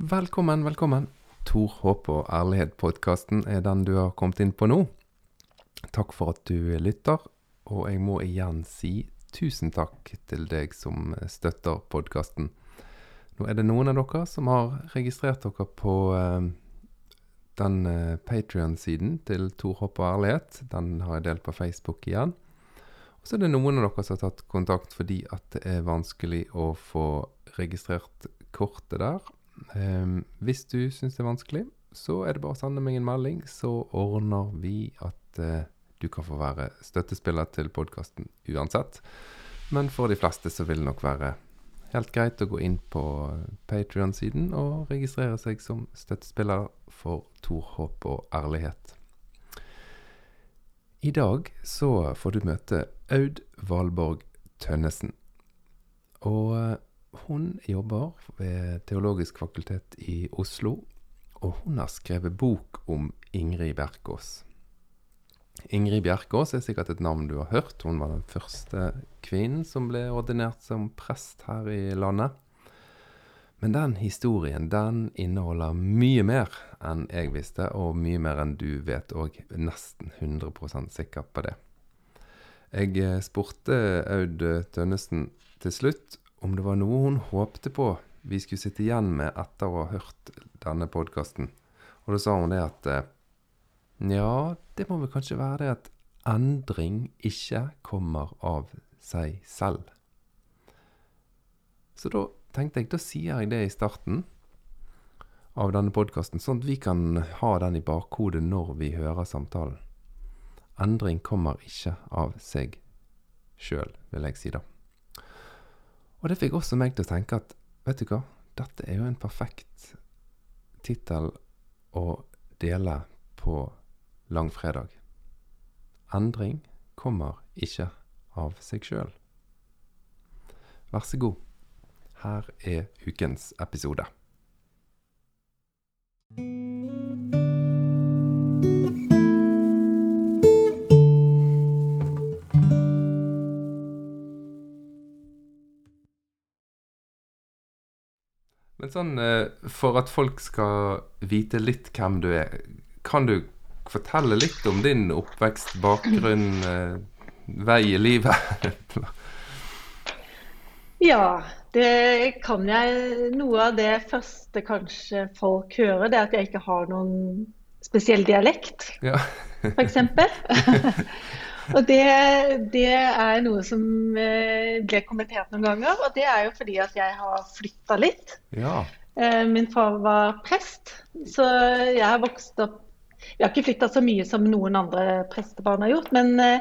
Velkommen, velkommen. Tor håp og ærlighet-podkasten er den du har kommet inn på nå. Takk for at du lytter, og jeg må igjen si tusen takk til deg som støtter podkasten. Nå er det noen av dere som har registrert dere på eh, den eh, Patrion-siden til Tor håp og ærlighet. Den har jeg delt på Facebook igjen. Og så er det noen av dere som har tatt kontakt fordi at det er vanskelig å få registrert kortet der. Um, hvis du syns det er vanskelig, så er det bare å sende meg en melding, så ordner vi at uh, du kan få være støttespiller til podkasten uansett. Men for de fleste så vil det nok være helt greit å gå inn på Patrion-siden og registrere seg som støttespiller for Tor håp og ærlighet. I dag så får du møte Aud Valborg Tønnesen. Og eh, hun jobber ved Teologisk fakultet i Oslo, og hun har skrevet bok om Ingrid Bjerkås. Ingrid Bjerkås er sikkert et navn du har hørt. Hun var den første kvinnen som ble ordinert som prest her i landet. Men den historien den inneholder mye mer enn jeg visste, og mye mer enn du vet òg. Nesten 100% sikker på det. Jeg eh, spurte Aud Tønnesen til slutt om det var noe hun håpte på vi skulle sitte igjen med etter å ha hørt denne podkasten. Og da sa hun det at eh, Nja, det må vel kanskje være det at endring ikke kommer av seg selv. Så da tenkte jeg, da sier jeg det i starten av denne podkasten, sånn at vi kan ha den i bakhodet når vi hører samtalen. Endring kommer ikke av seg sjøl, vil jeg si da. Og det fikk også meg til å tenke at vet du hva, dette er jo en perfekt tittel å dele på langfredag. Endring kommer ikke av seg sjøl. Vær så god, her er ukens episode. Men sånn, eh, for at folk skal vite litt hvem du er, kan du fortelle litt om din oppvekst, bakgrunn, eh, vei i livet? ja, det kan jeg. Noe av det første kanskje folk hører, det er at jeg ikke har noen spesiell dialekt, Ja. f.eks. og det, det er noe som eh, ble kommentert noen ganger. Og det er jo fordi at jeg har flytta litt. ja. Eh, Min far var prest, så jeg har vokst opp Jeg har ikke flytta så mye som noen andre prestebarn har gjort, men, eh,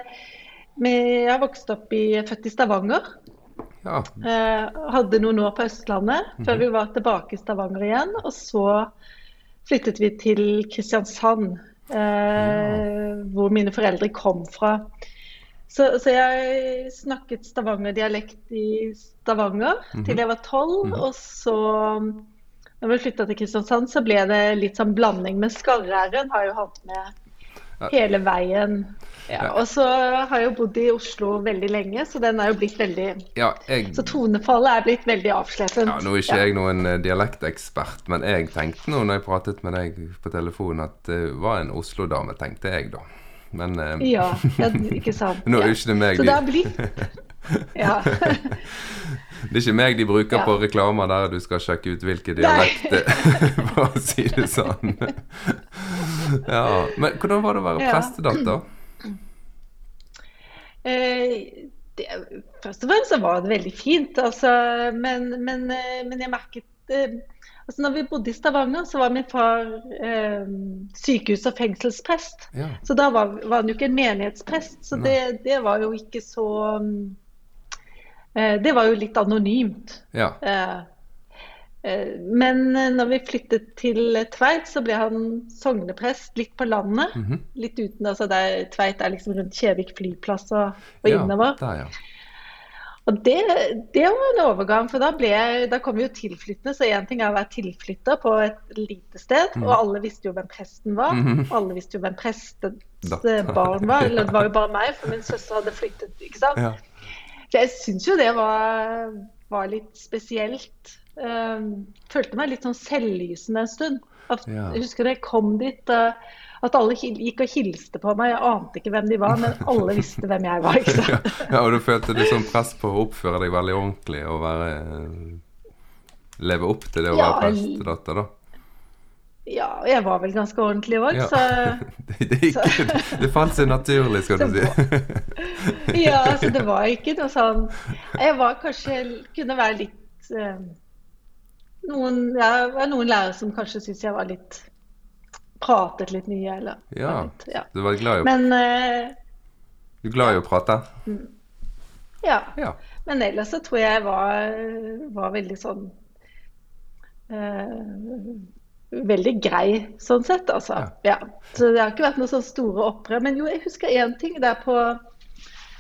jeg har vokst opp i Født i Stavanger. Ja. Eh, hadde noen år på Østlandet før vi var tilbake i Stavanger igjen. Og så flyttet vi til Kristiansand, eh, hvor mine foreldre kom fra. Så, så jeg snakket stavangerdialekt i Stavanger til jeg var tolv. Og så, når vi flytta til Kristiansand, så ble det litt sånn blanding. Men skarre-r-en har jo hatt med hele veien. Ja, og så har jeg jo bodd i Oslo veldig lenge, så den er jo blitt veldig ja, jeg Så tonefallet er blitt veldig avslepent. Ja, Nå er ikke jeg noen eh, dialektekspert, men jeg tenkte nå når jeg pratet med deg på telefon, at det var en Oslo-dame, tenkte jeg da. Men eh, Ja, ja, ikke sant. nå er jo ikke det meg de blitt Ja. Det er ikke meg de bruker Ja. på reklamer der du skal sjekke ut hvilke dialekt for å si det sånn. Ja, Men hvordan var det å være prestedatter? Eh, det, først og fremst så var det veldig fint, altså, men, men, eh, men jeg merket eh, altså når vi bodde i Stavanger, så var min far eh, sykehus- og fengselsprest. Ja. Så da var, var han jo ikke en menighetsprest, så det, det var jo ikke så eh, Det var jo litt anonymt. ja. Eh, Men eh, når vi flyttet til Tveit, så ble han sogneprest litt på landet. Mhm. Litt uten, altså der Tveit er liksom rundt Kjevik flyplass og, og ja, innover. Der, ja. Og det, det var en overgang, for da, ble, da kom vi jo tilflyttende. Så én ting er å være tilflytter på et lite sted, og alle visste jo hvem presten var. Mhm. Alle visste jo hvem prestens Datter. eh, barn var. Eller det var jo bare meg, for min søster hadde flyttet. ikke sant? ja. Så jeg syns jo det var, var litt spesielt. Eh, følte meg litt sånn selvlysende en stund. Ja. Jeg husker jeg kom dit, eh, at alle gikk og hilste på meg. Jeg ante ikke hvem de var, men alle visste hvem jeg var. ikke sant? Ja, og du følte sånn press på å oppføre deg veldig ordentlig og være eh, Leve opp til det å Ja, være prestedatter, da. Ja, jeg var vel ganske ordentlig òg, Ja. så Det, det, gikk, det falt seg naturlig, skal du si. Ja, altså det var ikke noe sånn Jeg var kanskje Kunne være litt eh, Noen ja, det var noen lærere som kanskje syntes jeg var litt Pratet litt mye, eller Ja, litt, ja. du var glad i, å- Men uh, du er glad i å prate? ja. Ja. Men ellers så tror jeg jeg var, var veldig sånn uh, Veldig grei sånn sett, altså. Ja. Så det har ikke vært noe sånn store opprør. Men jo, jeg husker én ting der på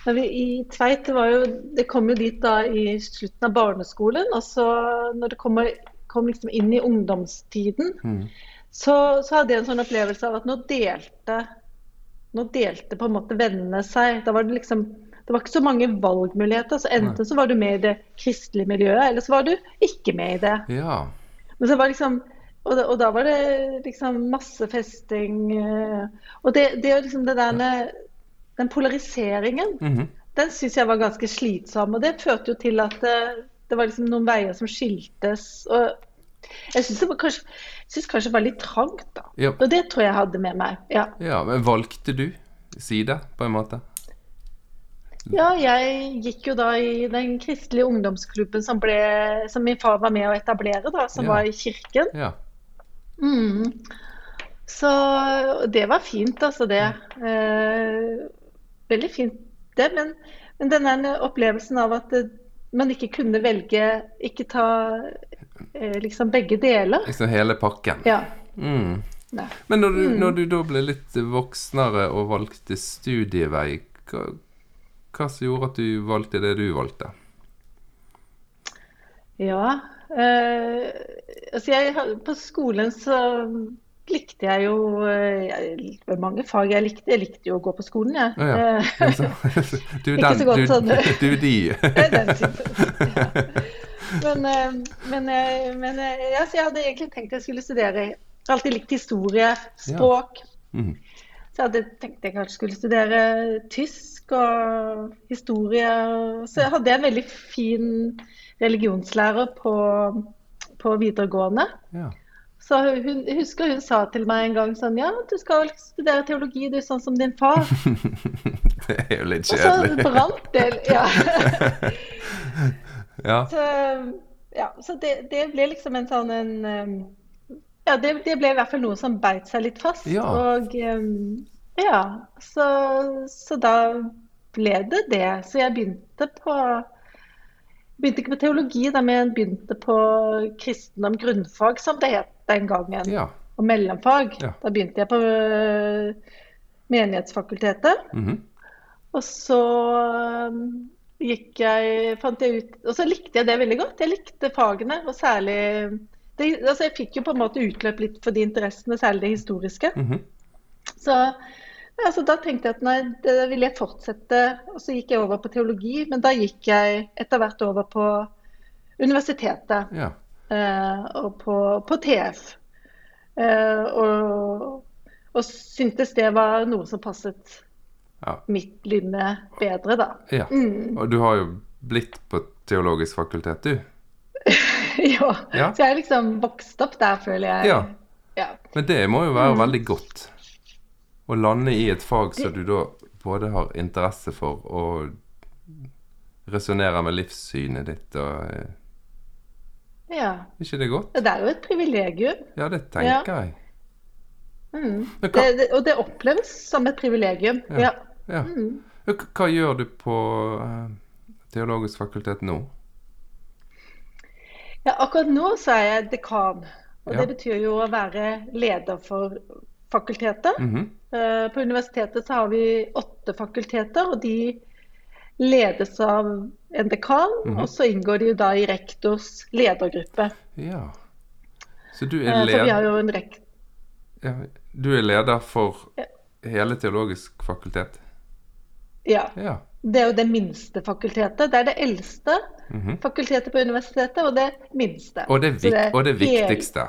i Tveit, det, var jo, det kom jo dit da i slutten av barneskolen. Og så når det kom, kom liksom inn i ungdomstiden, Mm. så, så hadde jeg en sånn opplevelse av at nå delte nå delte på en måte vennene seg. Da var det liksom det var ikke så mange valgmuligheter. så Enten så var du med i det kristelige miljøet, eller så var du ikke med i det. ja. Men så var liksom, og, da, og da var det liksom masse festing. eh, Og det, det, liksom det der med Den polariseringen, Mhm. den syns jeg var ganske slitsom. Og det førte jo til at det, det var liksom noen veier som skiltes. Og jeg syns det var kanskje, kanskje det var litt trangt, da. Ja. Og det tror jeg hadde med meg. ja. ja. Men valgte du side, på en måte? Ja, jeg gikk jo da i den kristelige ungdomsklubben som, ble, som min far var med å etablere, da, som Ja. var i kirken. Ja. Mm. Så det var fint, altså det. Eh, veldig fint det. Men, men den opplevelsen av at det, man ikke kunne velge Ikke ta eh, liksom begge deler. Liksom hele pakken. Ja. Mm. Men når du, Mm. når du da ble litt voksnere og valgte studievei, hva, hva som gjorde at du valgte det du valgte? Ja. Eh, altså jeg, på skolen så likte jeg jo eh, jeg, mange fag jeg likte. Jeg likte jo å gå på skolen, jeg. Ja, ja. Eh, Du er Ikke så godt du, sånn. du er de. Den typen. Ja. Men, eh, men, eh, men eh, ja, så jeg hadde egentlig tenkt jeg skulle studere Jeg har alltid likt historie, språk. Mhm. Så jeg hadde tenkt jeg kanskje skulle studere tysk og historie. Så jeg hadde en veldig fin religionslærer på, på videregående. Ja. Så hun, jeg husker hun sa til meg en gang sånn Ja, du skal vel studere teologi, du, sånn som din far. Det er jo litt kjedelig. Og så brant det. Ja. Ja. Så, ja, så det, det ble liksom en sånn en um, Ja, det, det ble i hvert fall noe som beit seg litt fast. Ja. Og um, ja, så, så da ble det det. Så jeg begynte på Begynte ikke på teologi, da, men begynte på kristendom grunnfag, som det het den gangen. ja. Og mellomfag. Ja. Da begynte jeg på Menighetsfakultetet. Menighetsfakultetet. -hmm. Og så um, gikk jeg, fant jeg ut Og så likte jeg det veldig godt. Jeg likte fagene, og særlig det, altså Jeg fikk jo på en måte utløp litt for de interessene, særlig det historiske. Mhm. Så Altså, da tenkte jeg at nei, det ville jeg fortsette. Og så gikk jeg over på teologi, men da gikk jeg etter hvert over på universitetet ja. Eh, og på, på TF. Eh, og, og syntes det var noe som passet Ja. mitt lynne bedre, da. ja. Mm. Og du har jo blitt på teologisk fakultet, du. ja. Ja. Så jeg har liksom vokst opp der, føler jeg. Ja. Ja. Men det må jo være Mm. veldig godt å lande i et fag som du da både har interesse for og resonnerer med livssynet ditt og eh, ja. Er ikke det godt? Det er jo et privilegium. Ja, det tenker jeg. Mm. Hva, Det, det, og det oppleves som et privilegium. Ja. Ja. ja. Mm. Hva gjør du på eh, teologisk fakultet nå? ja, akkurat nå så er jeg dekan. Og Ja. det betyr jo å være leder for fakultetet. Mhm. Eh, På universitetet så har vi åtte fakulteter, og de ledes av en dekan. Mhm. Og så inngår de jo da i rektors ledergruppe. Ja. Så du er er, Så vi har jo en rekt... ja, du er leder for Ja. hele teologisk fakultet? Ja. Ja. Det er jo det minste fakultetet. Det er det eldste. fakultetet på universitetet, og det minste. Og det, vik og det viktigste.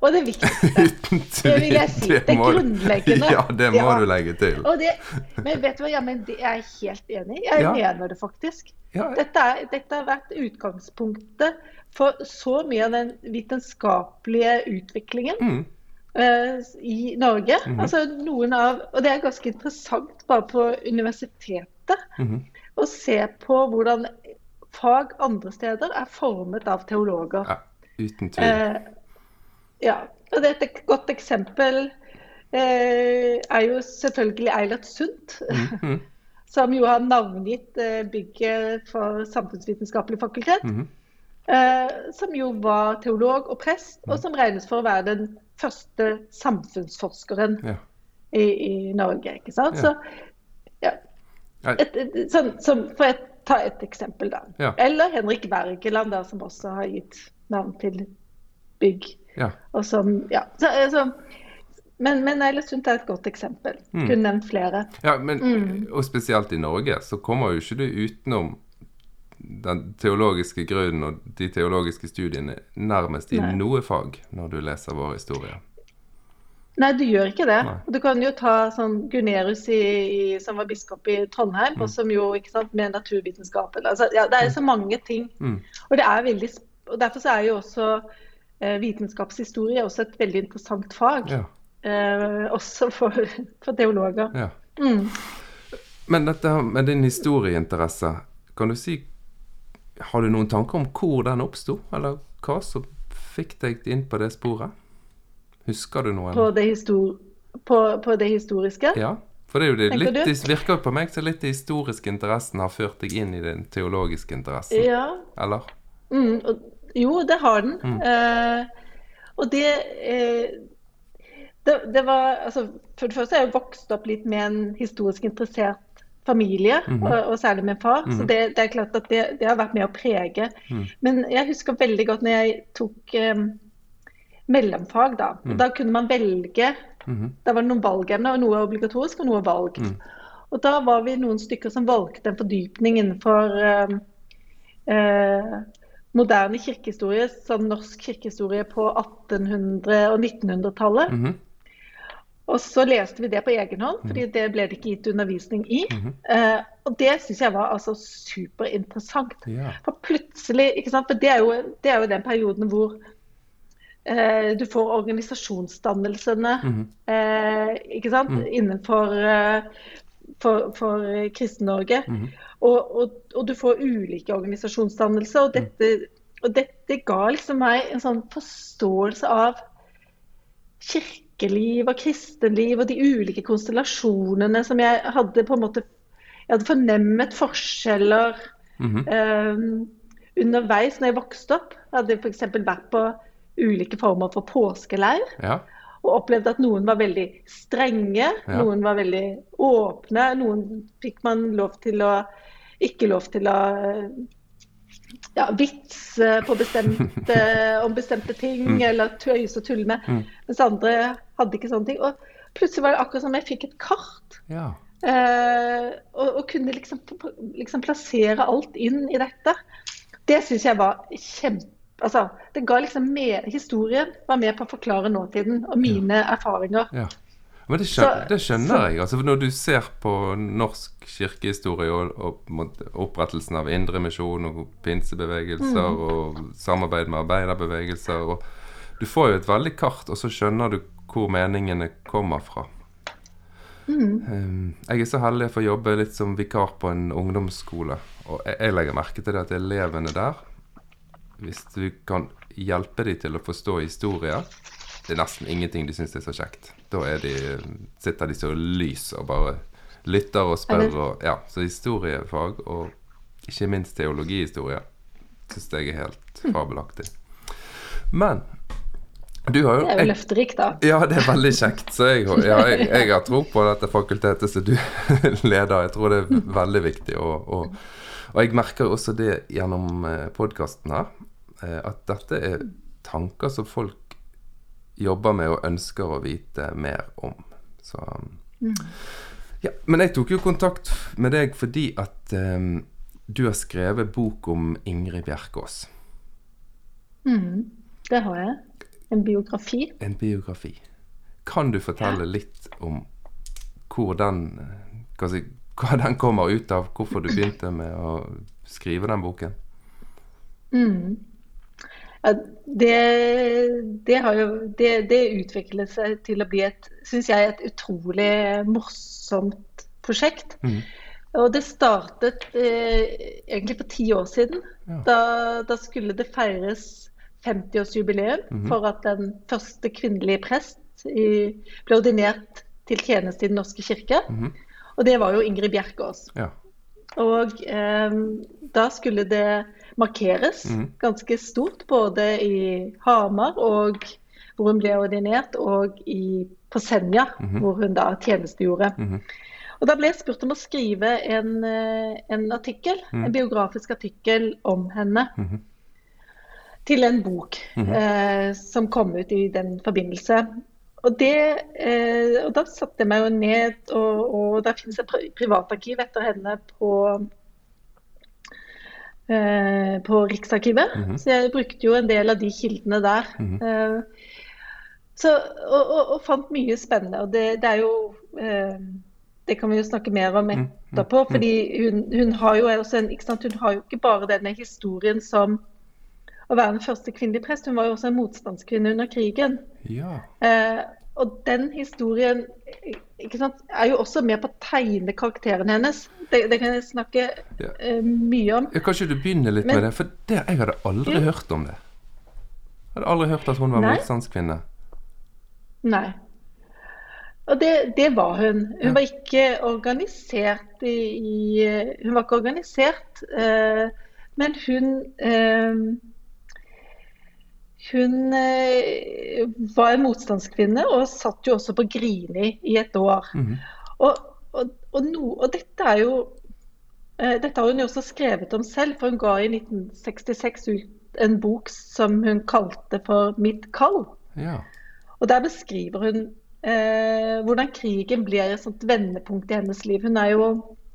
Og det viktigste. Det vil jeg si. Det må det grunnleggende. Ja, det må Ja. du legge til. Det, men vet du hva, ja, men det er jeg helt enig i. Jeg Ja. mener det faktisk. Dette, er, dette har vært utgangspunktet for så mye av den vitenskapelige utviklingen mm, uh, i Norge. Mhm. Altså noen av, Og det er ganske interessant bare på universitetet mhm. å se på hvordan fag andre steder er formet av teologer. ja, uten tvil. Eh, ja, og det er et godt eksempel eh, er jo selvfølgelig Eilert Sundt. Mhm, Som jo har navngitt eh, bygget for Samfunnsvitenskapelig fakultet. mhm. Eh, som jo var teolog og prest, og som regnes for å være den første samfunnsforskeren Ja. i, i Norge. ikke sant? Ja. Så, ja, et, et, sånn, som, for å ta et eksempel, da. Eller Henrik Wergeland, da, som også har gitt navn til bygg. Ja. Som, ja, så, så, men, men Eilertsund er et godt eksempel. Mm. Kunne nevnt flere. Ja, men, Mm. Og spesielt i Norge så kommer jo ikke du utenom den teologiske grunnen og de teologiske studiene nærmest i Nei. noe fag når du leser vår historie. Nei, du gjør ikke det. Nei. Du kan jo ta sånn Gunerius i, i, som var biskop i Trondheim, og som jo ikke sant, med naturvitenskap altså, ja, Det er så mange ting. Mm. Og det er veldig, og Derfor så er jo også eh, er også et veldig interessant fag. Ja, Eh, også for, for teologer. ja. Mm. Men dette med din historieinteresse, kan du si Har du noen tanker om hvor den oppsto, eller hva som fikk deg inn på det sporet? Husker du noe? På, det histor på, på det historiske. Ja, for det er jo det litt, det virker på meg som litt den historiske interessen har ført deg inn i den teologiske interessen, Ja, eller? Mm, og, jo, det har den. Mm. Eh, og det, eh, det Det var altså, For det første er jeg vokst opp litt med en historisk interessert familie, Mhm. og, og særlig min far. Så Mhm. det, det er klart at det, det har vært med å prege. Mm. Men jeg husker veldig godt når jeg tok eh, mellomfag, da. Mm. Da kunne man velge. Mhm. Da var det noen valgemner, og noe obligatorisk og noe valg. Mm. Og da var vi noen stykker som valgte en fordypning innenfor eh, eh, moderne kirkehistorie, sånn norsk kirkehistorie på 1800- og 1900-tallet. Mhm. Og så leste vi det på egen hånd, fordi det ble det ikke gitt undervisning i. Mhm. Eh, og det syns jeg var altså superinteressant. Ja. For plutselig, ikke sant? For det er jo, det er jo den perioden hvor eh, du får organisasjonsdannelsene Mhm. eh, ikke sant? Mm. innenfor eh, for, for Kristen-Norge. Mm. Og, og, og du får ulike organisasjonsdannelser. Og dette, og dette ga liksom meg en sånn forståelse av kirkeliv og kristenliv og de ulike konstellasjonene som jeg hadde på en måte Jeg hadde fornemmet forskjeller mm -hmm. um, underveis når jeg vokste opp. Jeg hadde f.eks. vært på ulike former for påskeleir. ja. Og opplevde at noen var veldig strenge, Ja. noen var veldig åpne. Noen fikk man lov til å ikke lov til å eh, ja, vitse på bestemte, om bestemte ting, Mm. eller tøyse og tulle med. Mm. Mens andre hadde ikke sånne ting. Og plutselig var det akkurat som jeg fikk et kart. ja. Eh, og, og kunne liksom, liksom plassere alt inn i dette. Det syns jeg var kjempe... Altså, det ga liksom med, Historien var med på å forklare nåtiden og mine erfaringer. ja. Men det skjønner, Så- det skjønner så- jeg. altså Når du ser på norsk kirkehistorie og, og opprettelsen av indremisjon og pinsebevegelser Mm. og samarbeid med arbeiderbevegelser og Du får jo et veldig kart, og så skjønner du hvor meningene kommer fra. Mm. Um, jeg er så heldig å få jobbe litt som vikar på en ungdomsskole. Og jeg legger merke til det at elevene der, hvis du kan hjelpe dem til å forstå historier Det er nesten ingenting de syns er så kjekt. Da de, sitter de så lys og bare lytter og spør. Og, ja, så historiefag, og ikke minst teologihistorie, syns jeg er helt fabelaktig. Men du har jo Det er jo løfterikt, da. ja, det er veldig kjekt. Så jeg, ja, jeg, jeg har tro på dette fakultetet som du leder. Jeg tror det er veldig viktig. Og, og, og jeg merker også det gjennom podkasten her, eh, at dette er tanker som folk jobber med og ønsker å vite mer om. Så ja, Men jeg tok jo kontakt med deg fordi at um, du har skrevet bok om Ingrid Bjerkås. Mm, det har jeg. En biografi. En biografi. Kan du fortelle litt om hvor den, hva, si, hva den kommer ut av? Hvorfor du begynte med å skrive den boken? Mm. Det, det, har jo det, det utviklet seg til å bli et, synes jeg, et utrolig morsomt prosjekt. Mm. Og det startet eh, egentlig for ti år siden. Ja. Da, da, skulle det feires 50-årsjubileum mm. for at den første kvinnelige prest i, ble ordinert til tjeneste i Den norske kirke. Mm. Og det var jo Ingrid Bjerkås. Ja. Og eh, da skulle det markeres Mhm. ganske stort, både i Hamar, og, hvor hun ble ordinert, og i, på Senja, Mhm. hvor hun da tjenestegjorde. Mhm. Og Da ble jeg spurt om å skrive en, eh, en artikkel, Mhm. en biografisk artikkel om henne. -hmm. Til en bok Mhm. eh, som kom ut i den forbindelse. Og, det, eh, og da satte jeg meg jo ned, og, og der finnes et privatarkiv etter henne på eh, på Riksarkivet. Mhm. Så jeg brukte jo en del av de kildene der. Mhm. Eh, så, og, og, og fant mye spennende. Og det, det er jo eh, Det kan vi jo snakke mer om Mhm. etterpå. fordi hun, hun har jo også en, ikke sant? Hun har jo ikke bare denne historien som å være den første kvinnelige prest, hun var jo også en motstandskvinne under krigen. ja. Eh, og den historien sant, er jo også med på å tegne karakteren hennes. Det, det kan jeg snakke Ja. uh, mye om. Ja, Kanskje du begynner litt Men- med det? For det, jeg hadde aldri Ja. hørt om det. Jeg hadde aldri hørt at hun var motstandskvinne. Nei. Og det, det var hun. Hun Ja. var ikke organisert i, i Hun var ikke organisert, uh, men hun eh, Hun eh, var en motstandskvinne og satt jo også på Grini i et år. Mhm. Og, og, og, no, og dette er jo eh, Dette har hun jo også skrevet om selv, for hun ga i 1966 ut en bok som hun kalte for 'Mitt kall'. Ja. Og der beskriver hun eh, hvordan krigen blir et sånt vendepunkt i hennes liv. Hun, er jo,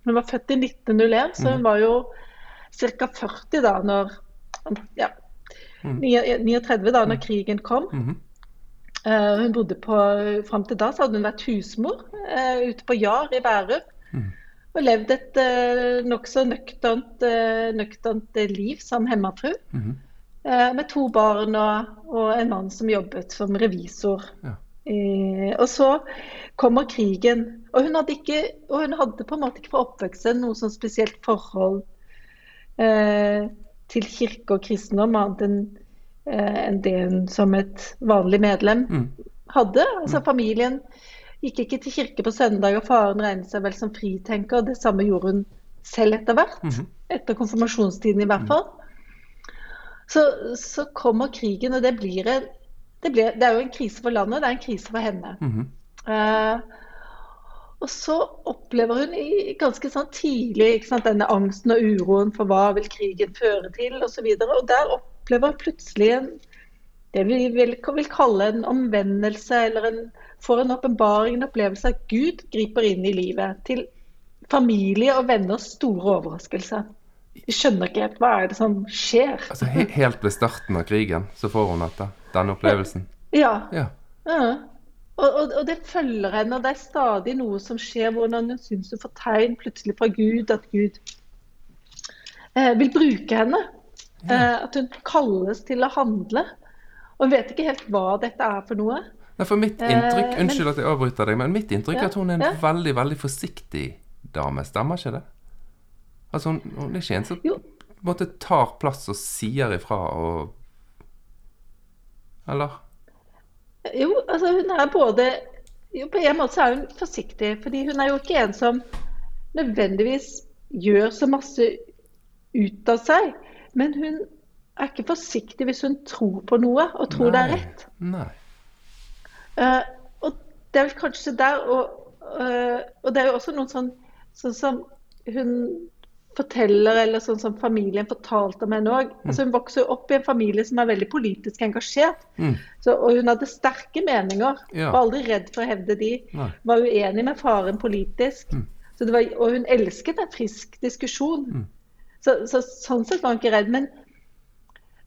hun var født i 1901, så hun Mhm. var jo ca. 40 da når ja. 39 da når krigen kom. Eh, hun bodde på, Fram til da så hadde hun vært husmor uh, ute på Jar i Bærum. Mm. Og levd et uh, nokså nøkternt, uh, nøkternt eh, liv som hemmafru. Mm. Uh, med to barn og, og en mann som jobbet som revisor. Ja. Eh, og så kommer krigen. Og hun hadde, ikke, og hun hadde på en måte ikke fra oppveksten noe sånn spesielt forhold eh, til kirke og kristendom, annet enn eh, enn det hun som et vanlig medlem Mhm. hadde. Altså Familien gikk ikke til kirke på søndag, og faren regnet seg vel som fritenker. Det samme gjorde hun selv etter hvert. Mhm. Etter konfirmasjonstiden i hvert fall. Så, så kommer krigen, og det blir en det, blir, det er jo en krise for landet, det er en krise for henne. Mhm. Eh, og så opplever hun i, ganske sånn tidlig sant, denne angsten og uroen for hva vil krigen føre til osv. Og, så og der opplever hun plutselig en, det vi vil, vil kalle en omvendelse, eller en, får en åpenbaring, en opplevelse at Gud griper inn i livet. Til familie og venners store overraskelse. Vi skjønner ikke helt hva er det som skjer. Altså, he helt ved starten av krigen så får hun dette. Denne opplevelsen. Ja, Ja. Ja. Og, og, og det følger henne, og det er stadig noe som skjer, hvordan hun syns hun får tegn plutselig fra Gud, at Gud eh, vil bruke henne. Eh, at hun kalles til å handle. Og hun vet ikke helt hva dette er for noe. Nei, for mitt inntrykk, Eh, men- Unnskyld at jeg avbryter deg, men mitt inntrykk Ja, er at hun er en ja. veldig, veldig forsiktig dame. Stemmer ikke det? Altså, hun, hun er ikke en som Jo. på tar plass og sier ifra og Eller? Jo, altså hun er både jo, På en måte så er hun forsiktig, fordi hun er jo ikke en som nødvendigvis gjør så masse ut av seg. Men hun er ikke forsiktig hvis hun tror på noe og tror det er rett. Nei. Uh, og det er vel kanskje der og, uh, og det er jo også noen sånn, sånn som hun forteller, eller sånn som familien fortalte om henne òg. Altså, hun vokser opp i en familie som er veldig politisk engasjert. Mm. Så, og hun hadde sterke meninger. Ja. Var aldri redd for å hevde de. Nei. Var uenig med faren politisk. Mm. Så det var, og hun elsket en frisk diskusjon. Mm. Så, så, sånn sett var hun ikke redd. Men,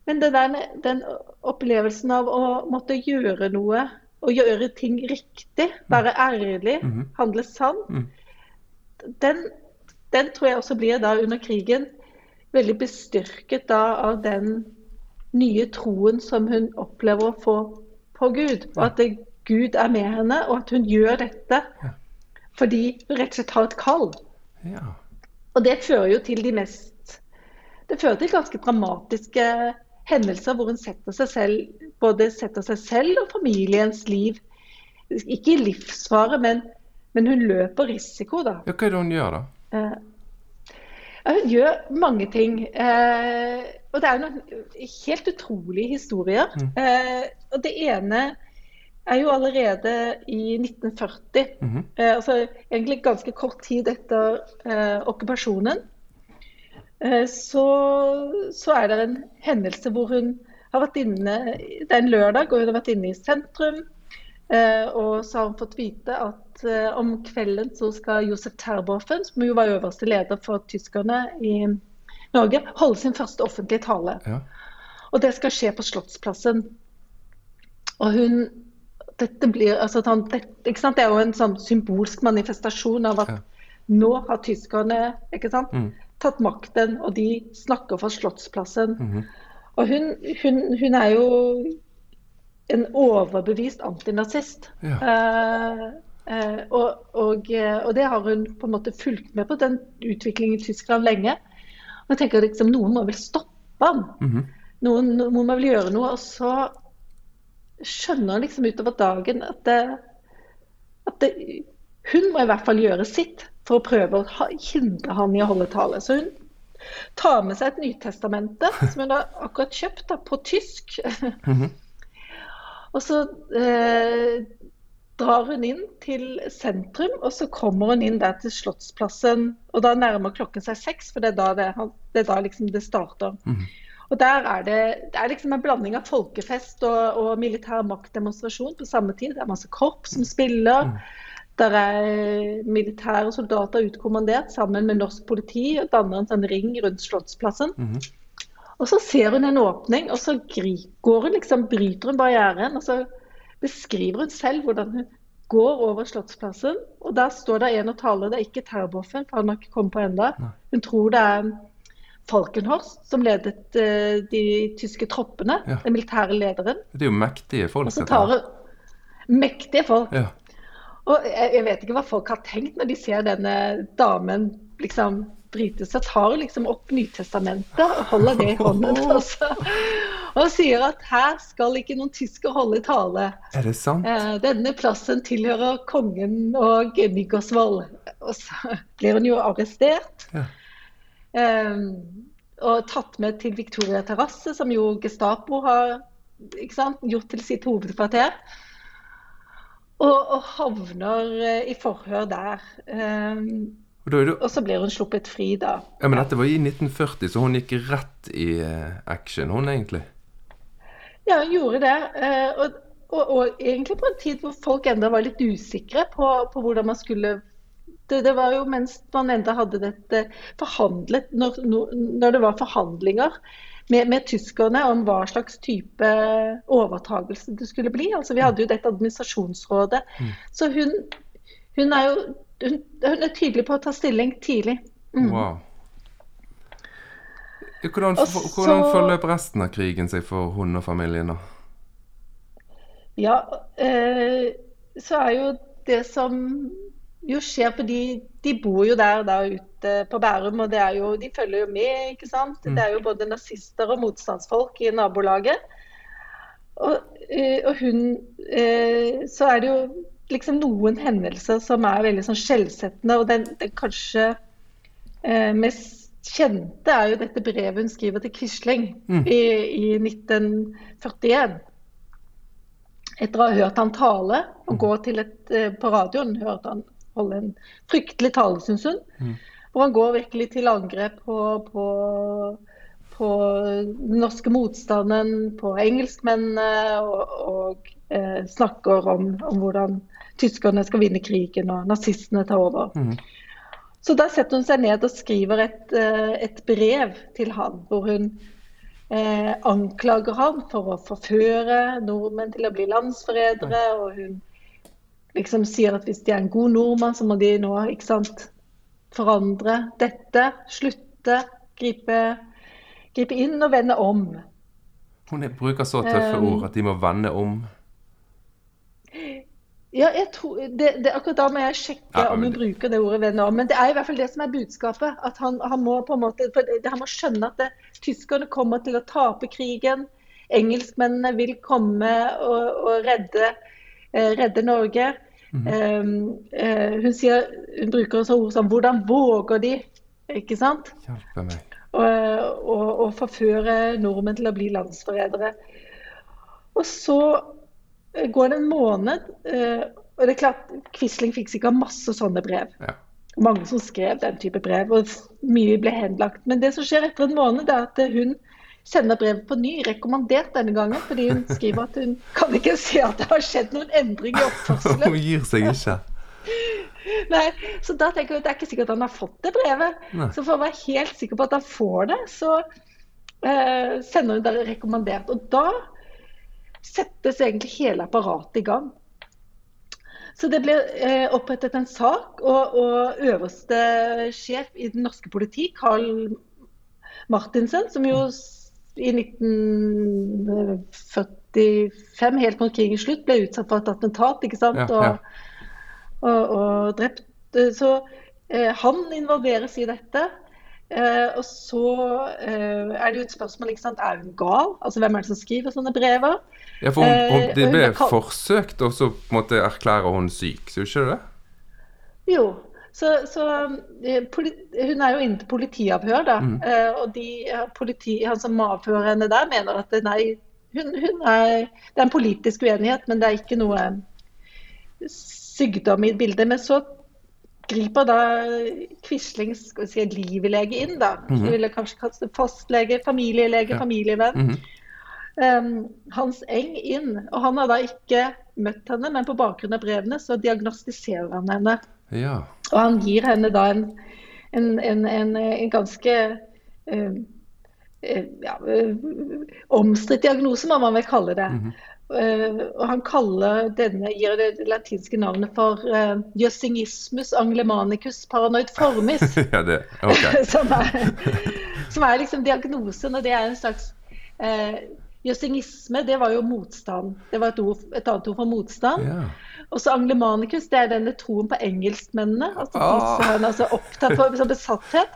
men der, den opplevelsen av å måtte gjøre noe, å gjøre ting riktig, være ærlig, mm -hmm. handle sant, mm. den, den, tror jeg også blir da under krigen veldig bestyrket da av den nye troen som hun opplever å få på Gud. Og at det, Gud er med henne, og at hun gjør dette fordi hun rett og slett har et kall. Ja. Og det fører jo til de mest Det fører til ganske dramatiske hendelser hvor hun setter seg selv, både setter seg selv og familiens liv Ikke i livsfare, men, men hun løper risiko, da. Ja, hva er det hun gjør, da? Eh, hun gjør mange ting. Eh, og det er noen helt utrolige historier. Mm. Eh, og det ene er jo allerede i 1940, mm -hmm. eh, altså egentlig ganske kort tid etter eh, okkupasjonen, eh, så, så, er det en hendelse hvor hun har vært inne Det er en lørdag, og hun har vært inne i sentrum. Eh, og så har hun fått vite at eh, om kvelden så skal Josef Terboven, som jo var øverste leder for tyskerne i Norge, holde sin første offentlige tale. Ja. Og det skal skje på Slottsplassen. Og hun dette blir, altså, det, det, er jo en sånn symbolsk manifestasjon av at ja. nå har tyskerne sant, mm. tatt makten, og de snakker for Slottsplassen. Mm -hmm. Og hun, hun, hun, er jo en overbevist antinazist. Ja. Uh, uh, og, og, og, det har hun på en måte fulgt med på, den utviklingen i Tyskland lenge. Og jeg tenker liksom, Noen må vel stoppe ham. Mm -hmm. noen, noen må vel gjøre noe. Og så skjønner liksom utover dagen at, det, at det, hun må i hvert fall gjøre sitt for å prøve å hindre han i å holde tale. Så hun tar med seg et Nytestamente som hun har akkurat kjøpt da, på tysk. Mm -hmm. Og så eh, drar hun inn til sentrum, og så kommer hun inn der til Slottsplassen. Og da nærmer klokken seg seks, for det er da det, det, er da liksom det starter. Mm. Og der er det, det er liksom en blanding av folkefest og, og militær maktdemonstrasjon på samme tid. Det er masse korps som spiller. Mm. Der er militære soldater utkommandert sammen med norsk politi og danner en sånn ring rundt Slottsplassen. Mm. Og så ser hun en åpning, og så går hun liksom, bryter hun barrieren. Og så beskriver hun selv hvordan hun går over Slottsplassen. Og der står det en og taler, det er ikke Terboven, for han har ikke kommet på enda. Hun tror det er Falkenhorst, som ledet uh, de tyske troppene. Ja. Den militære lederen. Det er jo mektige folk. Og så tar Mektige folk. Ja. Og jeg, jeg, vet ikke hva folk har tenkt når de ser denne damen liksom bryte. Så tar hun liksom opp Nytestamentet og holder det i hånden. Også. Og sier at her skal ikke noen tysker holde tale. Er det sant? Eh, denne plassen tilhører kongen og Nygaardsvold. Og så blir hun jo arrestert. Ja. Um, og tatt med til Victoria terrasse, som jo Gestapo har sant, gjort til sitt hovedkvarter. Og, og havner uh, i forhør der. Um, og, du... og, så blir hun sluppet fri, da. Ja, Men dette var i 1940, så hun gikk rett i uh, action, hun egentlig? Ja, hun gjorde det. Uh, og, og, og, egentlig på en tid hvor folk enda var litt usikre på, på hvordan man skulle det, det, var jo mens man enda hadde dette forhandlet, når, når det var forhandlinger med, med, tyskerne om hva slags type overtagelse det skulle bli. Altså, vi hadde jo dette administrasjonsrådet. Mm. Så hun, hun, er jo hun, hun, er tydelig på å ta stilling tidlig. Mm. Wow. Hvordan, så, hvordan forløp resten av krigen seg for hun og familien, da? Ja, eh, så er jo det som jo skjer fordi de bor jo der da ute på Bærum, og det er jo, de følger jo med. ikke sant? Mm. Det er jo både nazister og motstandsfolk i nabolaget. Og, eh, og hun eh, Så er det jo liksom noen hendelser som er veldig sånn skjellsettende. Og den, den kanskje eh, mest kjente er jo dette brevet hun skriver til Quisling mm. i, i 1941 etter å ha hørt han tale og mm. gå til et, på radioen hørte han holde en fryktelig tale, syns hun. Mm. Hvor han går virkelig til angrep på, på, på den norske motstanden, på engelskmennene, og, og eh, snakker om, om, hvordan tyskerne skal vinne krigen og nazistene tar over. Mm. Så da setter hun seg ned og skriver et, eh, et brev til han, hvor hun eh, anklager han for å forføre nordmenn til å bli landsforrædere. Og hun liksom sier at hvis de er en god nordmann, så må de nå ikke sant, forandre dette. Slutte, gripe, gripe inn og vende om. Hun er, bruker så tøffe Um, ord at de må vende om. Ja, jeg tror, det, det, akkurat da må jeg sjekke Ja, om hun det- bruker det ordet ved nå. Men det er i hvert fall det som er budskapet. At han, han må på en måte, han må skjønne at det, tyskerne kommer til å tape krigen. Engelskmennene vil komme og, og redde, eh, redde Norge. Um, eh, hun, sier, hun bruker også ord som 'hvordan våger de'? Ikke sant? Hjelpe meg. og, og, og forføre nordmenn til å bli landsforrædere. Og så går det en måned, eh, og det er klart Quisling fikk sikkert masse sånne brev. Ja. Mange som skrev den type brev, og mye ble henlagt. Men det som skjer etter en måned, er at hun sender brevet på ny, rekommandert denne gangen, fordi hun skriver at hun kan ikke se at det har skjedd noen endring i oppførselen. Hun gir seg ikke. Nei, så da tenker jeg at Det er ikke sikkert han har fått det brevet. Nei. Så for å være helt sikker på at han får det, så eh, sender hun det rekommandert. Og da settes egentlig hele apparatet i gang. Så det ble eh, opprettet en sak, og, og øverste sjef i den norske politi, Carl Martinsen, som jo i 1945, helt mot krigens slutt, ble utsatt for et attentat, ikke sant? Ja, ja. Og, og, og drept. Så eh, han involveres i dette. Eh, og så uh, er det jo et spørsmål ikke sant? er hun gal. Altså Hvem er det som skriver sånne brever? Ja, for hun, hun, Eh, det ble uh, forsøkt, og så på en måte erklærer hun syk, så ikke det? Jo. Så, så Hun er jo inne til politiavhør, da. Eh, og de, politi, han som avhører henne der, mener at nei, hun, hun er, det er en politisk uenighet, men det er ikke noe sykdom i bildet. Men så griper da Quislings si, livlege inn, da. Så ville kanskje kalt det fastlege, familielege, Ja. familievenn. Mhm. Um, Hans Eng inn. Og han har da ikke møtt henne, men på bakgrunn av brevene så diagnostiserer han henne. Ja. Og han gir henne da en, en, en, en, ganske eh, ja, eh, omstridt diagnose, må man vel kalle det. Eh, og han kaller denne, gir det latinske navnet for uh, jøssingismus anglemanicus paranoid formis. ja, det Ok. som, er, som er liksom diagnosen, og det er en slags uh, Jøssingisme, det var jo motstand. Det var et, ord, et annet ord for motstand. Yeah. Og så anglemanicus, det er denne troen på engelskmennene. Altså oh. han, altså opptatt for sånn besatthet.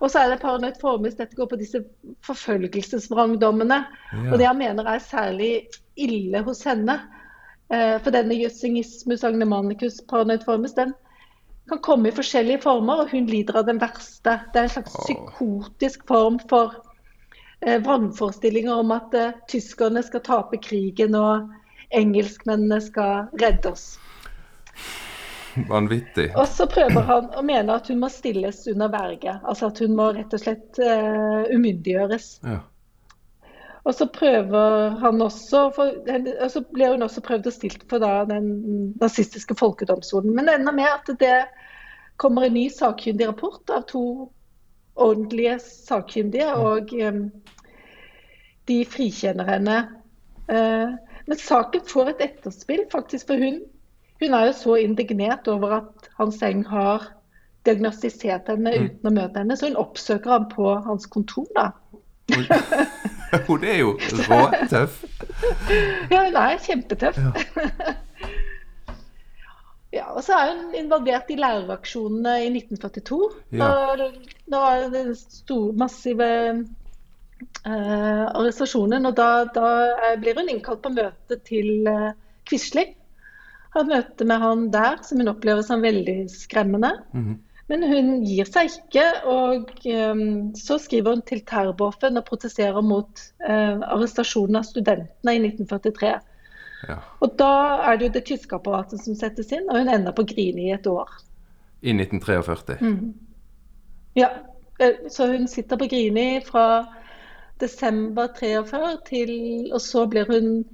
Og så er det paranoid formis, dette går på disse forfølgelsesvrangdommene. Yeah. Og det han mener er særlig ille hos henne. Eh, For denne jøssingismus agnemanicus paranoid formis, den kan komme i forskjellige former, og hun lider av den verste. Det er en slags psykotisk form for eh, vrangforestillinger om at eh, tyskerne skal tape krigen og engelskmennene skal redde oss. Vanvittig. Og så prøver han å mene at hun må stilles under verge. Altså at hun må rett og slett uh, umyndiggjøres. Ja. Og så prøver han også for, og så blir hun også prøvd og stilt for da, den nazistiske folkedomstolen. Men det ender med at det kommer en ny sakkyndig rapport av to ordentlige sakkyndige, og um, de frikjenner henne. Uh, men saken får et etterspill, faktisk, for hun, hun er jo så indignert over at Hans Eng har diagnostisert henne uten å møte henne, så hun oppsøker ham på hans kontor. da. Hun er jo råtøff. Ja, hun er kjempetøff. Ja. Ja, og så er hun involvert i læreraksjonene i 1942. Ja. Da, var det store, massive eh, arrestasjonen, og da, da er- blir hun innkalt på møte til eh, Quisling. Har et møte med han der, som hun opplever som veldig skremmende. Mhm. Men hun gir seg ikke, og um, så skriver hun til Terboven og protesterer mot uh, arrestasjonen av studentene i 1943. Ja. Og da er det jo det tyske apparatet som settes inn, og hun ender på Grini i et år. I 1943. Ja, eh, så hun sitter på Grini fra desember 43 til Og så blir hun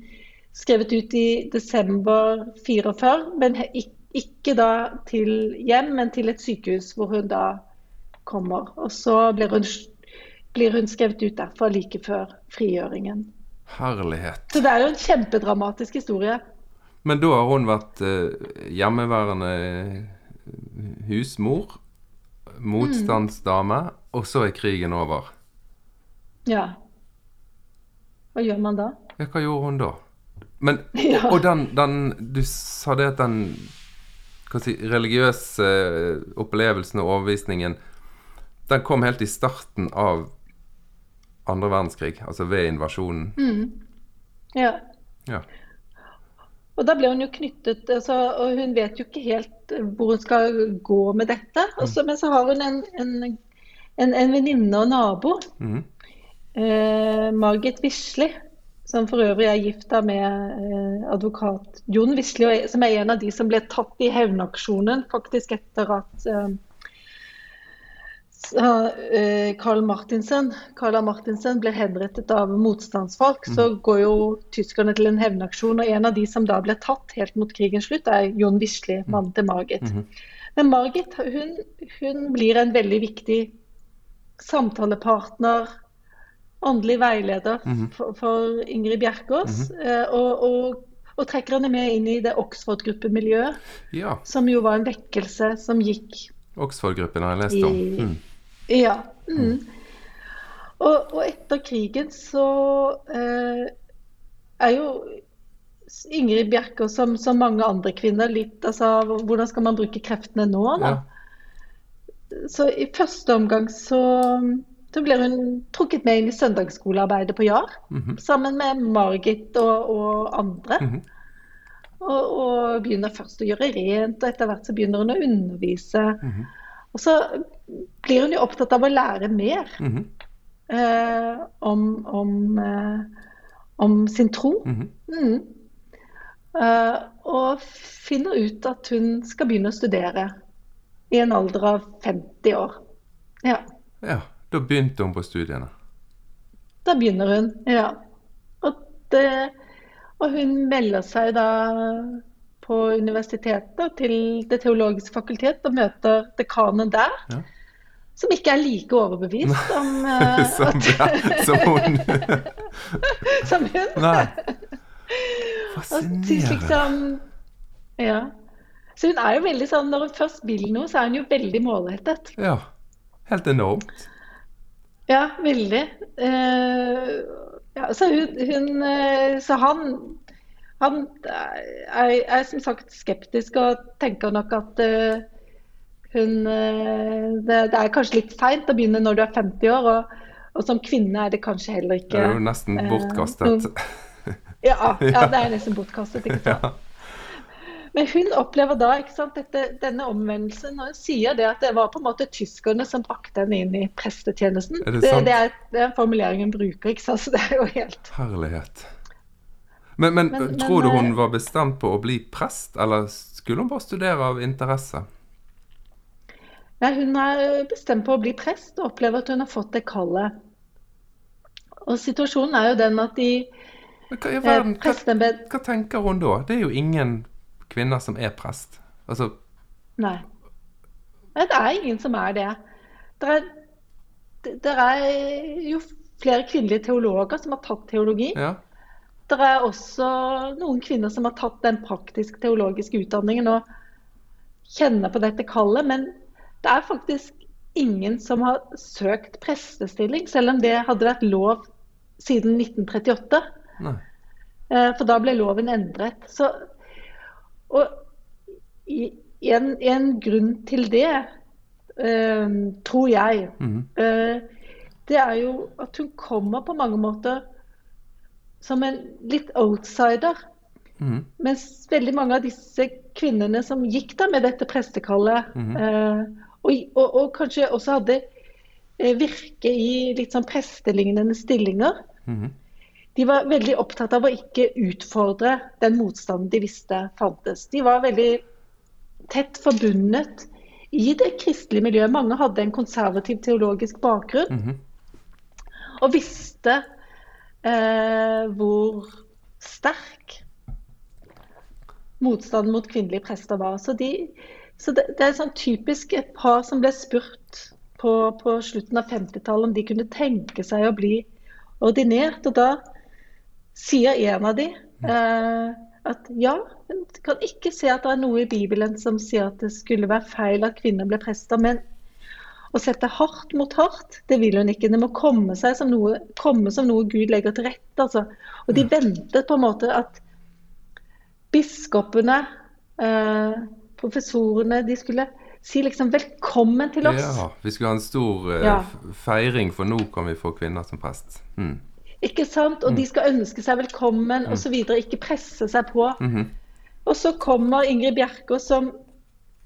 skrevet ut i desember 44, men he- ik- ikke da til hjem, men til et sykehus hvor hun da kommer. Og så blir hun, blir hun skrevet ut derfra like før frigjøringen. Herlighet. Så det er jo en kjempedramatisk historie. Men da har hun vært eh, hjemmeværende husmor, motstandsdame, og så er krigen over. Ja. Hva gjør man da? Ja, hva gjorde hun da? Men, Ja. Og den, den Du sa det at den si, religiøse eh, opplevelsen og overbevisningen Den kom helt i starten av andre verdenskrig, altså ved invasjonen. Ja. Ja. Og da ble hun jo knyttet altså, Og hun vet jo ikke helt eh, hvor hun skal gå med dette. Og så- men så har hun en, en, en, en venninne og nabo, mm. eh, Margit Wisli, som for øvrig er gifta med eh, advokat Jon Wisle, som er en av de som ble tatt i hevnaksjonen faktisk etter at eh, så, eh, Karl Martinsen, Carla Martinsen ble henrettet av motstandsfolk, så går jo tyskerne til en hevnaksjon. Og en av de som da ble tatt helt mot krigens slutt, er Jon Wisle, mannen til Margit. Men Margit hun, hun blir en veldig viktig samtalepartner, åndelig veileder for, for Ingrid Bjerkås. eh, og, og, og trekker henne med inn i det Oxford-gruppemiljøet, ja. som jo var en vekkelse som gikk Oxford-gruppen har jeg lest om. I- Mm. Ja. Mm. Og, og etter krigen så eh, er jo Ingrid Bjerkås som, som mange andre kvinner litt altså Hvordan skal man bruke kreftene nå, da? Ja. Så i første omgang så, så blir hun trukket med inn i søndagsskolearbeidet på Jar. Mhm. Sammen med Margit og, og andre. Mhm. og, og begynner først å gjøre rent, og etter hvert så begynner hun å undervise. Mhm. Og så blir hun jo opptatt av å lære mer Mhm. eh, om, om, eh, om sin tro. Mhm. Mm. Eh, og finner ut at hun skal begynne å studere i en alder av 50 år. Ja, ja. Da begynte hun på studiene. da begynner hun. Ja. Og, det, og hun melder seg da på universitetet til Det teologiske fakultet og møter dekanen der. Ja. Som ikke er like overbevist om uh, som, at, som hun som hun. Nei. Fascinerende. liksom Ja. Så hun er jo veldig sånn Når hun først vil noe, så er hun jo veldig målrettet. Ja. Helt enormt. Ja, veldig. Eh, ja, så hun, hun eh, Så han han er, er som sagt skeptisk og tenker nok at uh, hun uh, det, det er kanskje litt seint å begynne når du er 50 år, og, og som kvinne er det kanskje heller ikke Det er jo nesten bortkastet. Ja, ja, det er nesten bortkastet. ikke sant? Men hun opplever da ikke sant, dette, denne omvendelsen, og hun sier det at det var på en måte tyskerne som brakte henne inn i prestetjenesten. Er det det, det, er, det er en formulering hun bruker, ikke sant? så det er jo helt Herlighet. Men, men, Men- men, tror du hun eh, var bestemt på å bli prest, eller skulle hun bare studere av interesse? Nei, hun er bestemt på å bli prest og opplever at hun har fått det kallet. Og situasjonen er jo den at de Men hva i eh, verden, hva, hva tenker hun da? Det er jo ingen kvinner som er prest. Altså, Nei. Det er ingen som er det. Det er, det det er jo flere kvinnelige teologer som har tatt teologi. ja. Det er også noen kvinner som har tatt den praktisk-teologiske utdanningen og kjenner på dette kallet, men det er faktisk ingen som har søkt prestestilling, selv om det hadde vært lov siden 1938. Nei. Eh, For da ble loven endret. Så, og en, en grunn til det, uh, tror jeg, mm. uh, det er jo at hun kommer på mange måter som en litt outsider. Mm. Mens veldig mange av disse kvinnene som gikk da med dette prestekallet, mm. uh, og, og, og kanskje også hadde virke i litt sånn prestelignende stillinger, Mhm. De var veldig opptatt av å ikke utfordre den motstanden de visste fantes. De var veldig tett forbundet i det kristelige miljøet. Mange hadde en konservativ teologisk bakgrunn Mhm. og visste eh, hvor sterk motstanden mot kvinnelige prester var. Så, de, så det, det, er sånn typisk et par som ble spurt på, på slutten av 50-tallet om de kunne tenke seg å bli ordinert. Og da sier en av de eh, at ja, en kan ikke se at det er noe i Bibelen som sier at det skulle være feil at kvinner ble prester. Men å sette hardt mot hardt, det vil hun ikke. Det må komme, som noe, komme som noe Gud legger til rette. Altså. Og de ventet på en måte at biskopene, eh, professorene, de skulle si liksom 'velkommen til oss'. Ja, vi skulle ha en stor eh, ja. feiring, for nå kan vi få kvinner som prest. Mm. Ikke sant? Og mm. de skal ønske seg velkommen mm. osv. Ikke presse seg på. Mm -hmm. Og så kommer Ingrid Bjerkås, som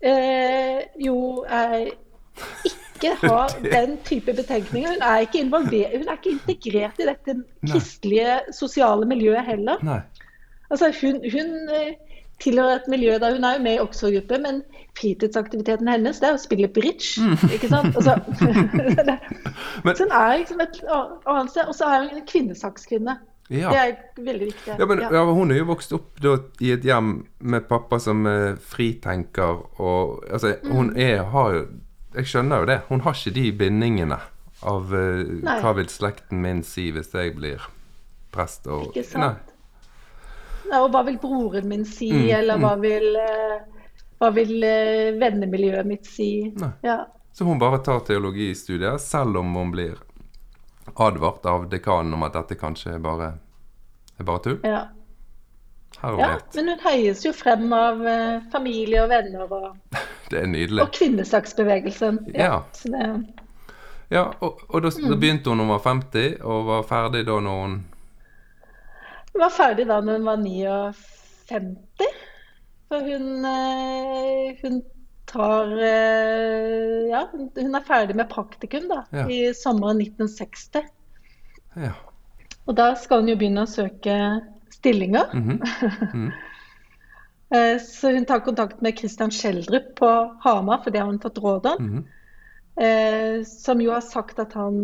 eh, jo er ikke har den type betenkninger. Hun er ikke hun er ikke integrert i dette kristelige, sosiale miljøet heller. Nei. Altså, hun, hun eh, tilhører et miljø der hun er jo med i Oxford-gruppe, men fritidsaktiviteten hennes det er å spille bridge. Mm. ikke sant? Altså, men, så hun er liksom et annet sted. Og så er hun en kvinnesakskvinne. Ja. Det er veldig viktig. Ja, men, ja. hun er jo vokst opp da, i et hjem med pappa som er fritenker. Og altså, mm. hun er, har jo Jeg skjønner jo det. Hun har ikke de bindingene av uh, hva vil slekten min si hvis jeg blir prest. Og, ikke sant? Nei. Og hva vil broren min si, mm, eller hva mm. vil, uh, hva vil uh, vennemiljøet mitt si? Ja. Så hun bare tar teologistudier, selv om hun blir advart av dekanen om at dette kanskje er bare, er bare tull? Ja. ja men hun heies jo frem av uh, familie og venner og, det er nydelig. og kvinnesaksbevegelsen. Ja. ja. ja og, og da, mm. da begynte hun da hun var 50, og var ferdig da når hun hun var ferdig da når hun var 59. For hun, eh, hun tar eh, Ja, hun er ferdig med praktikum da, ja. i sommeren 1960. Ja. Og da skal hun jo begynne å søke stillinger. Mm -hmm. mm. Så hun tar kontakt med Christian Schjelderup på Hamar, for det har hun fått råd om. Mm -hmm. Eh, som jo har sagt at han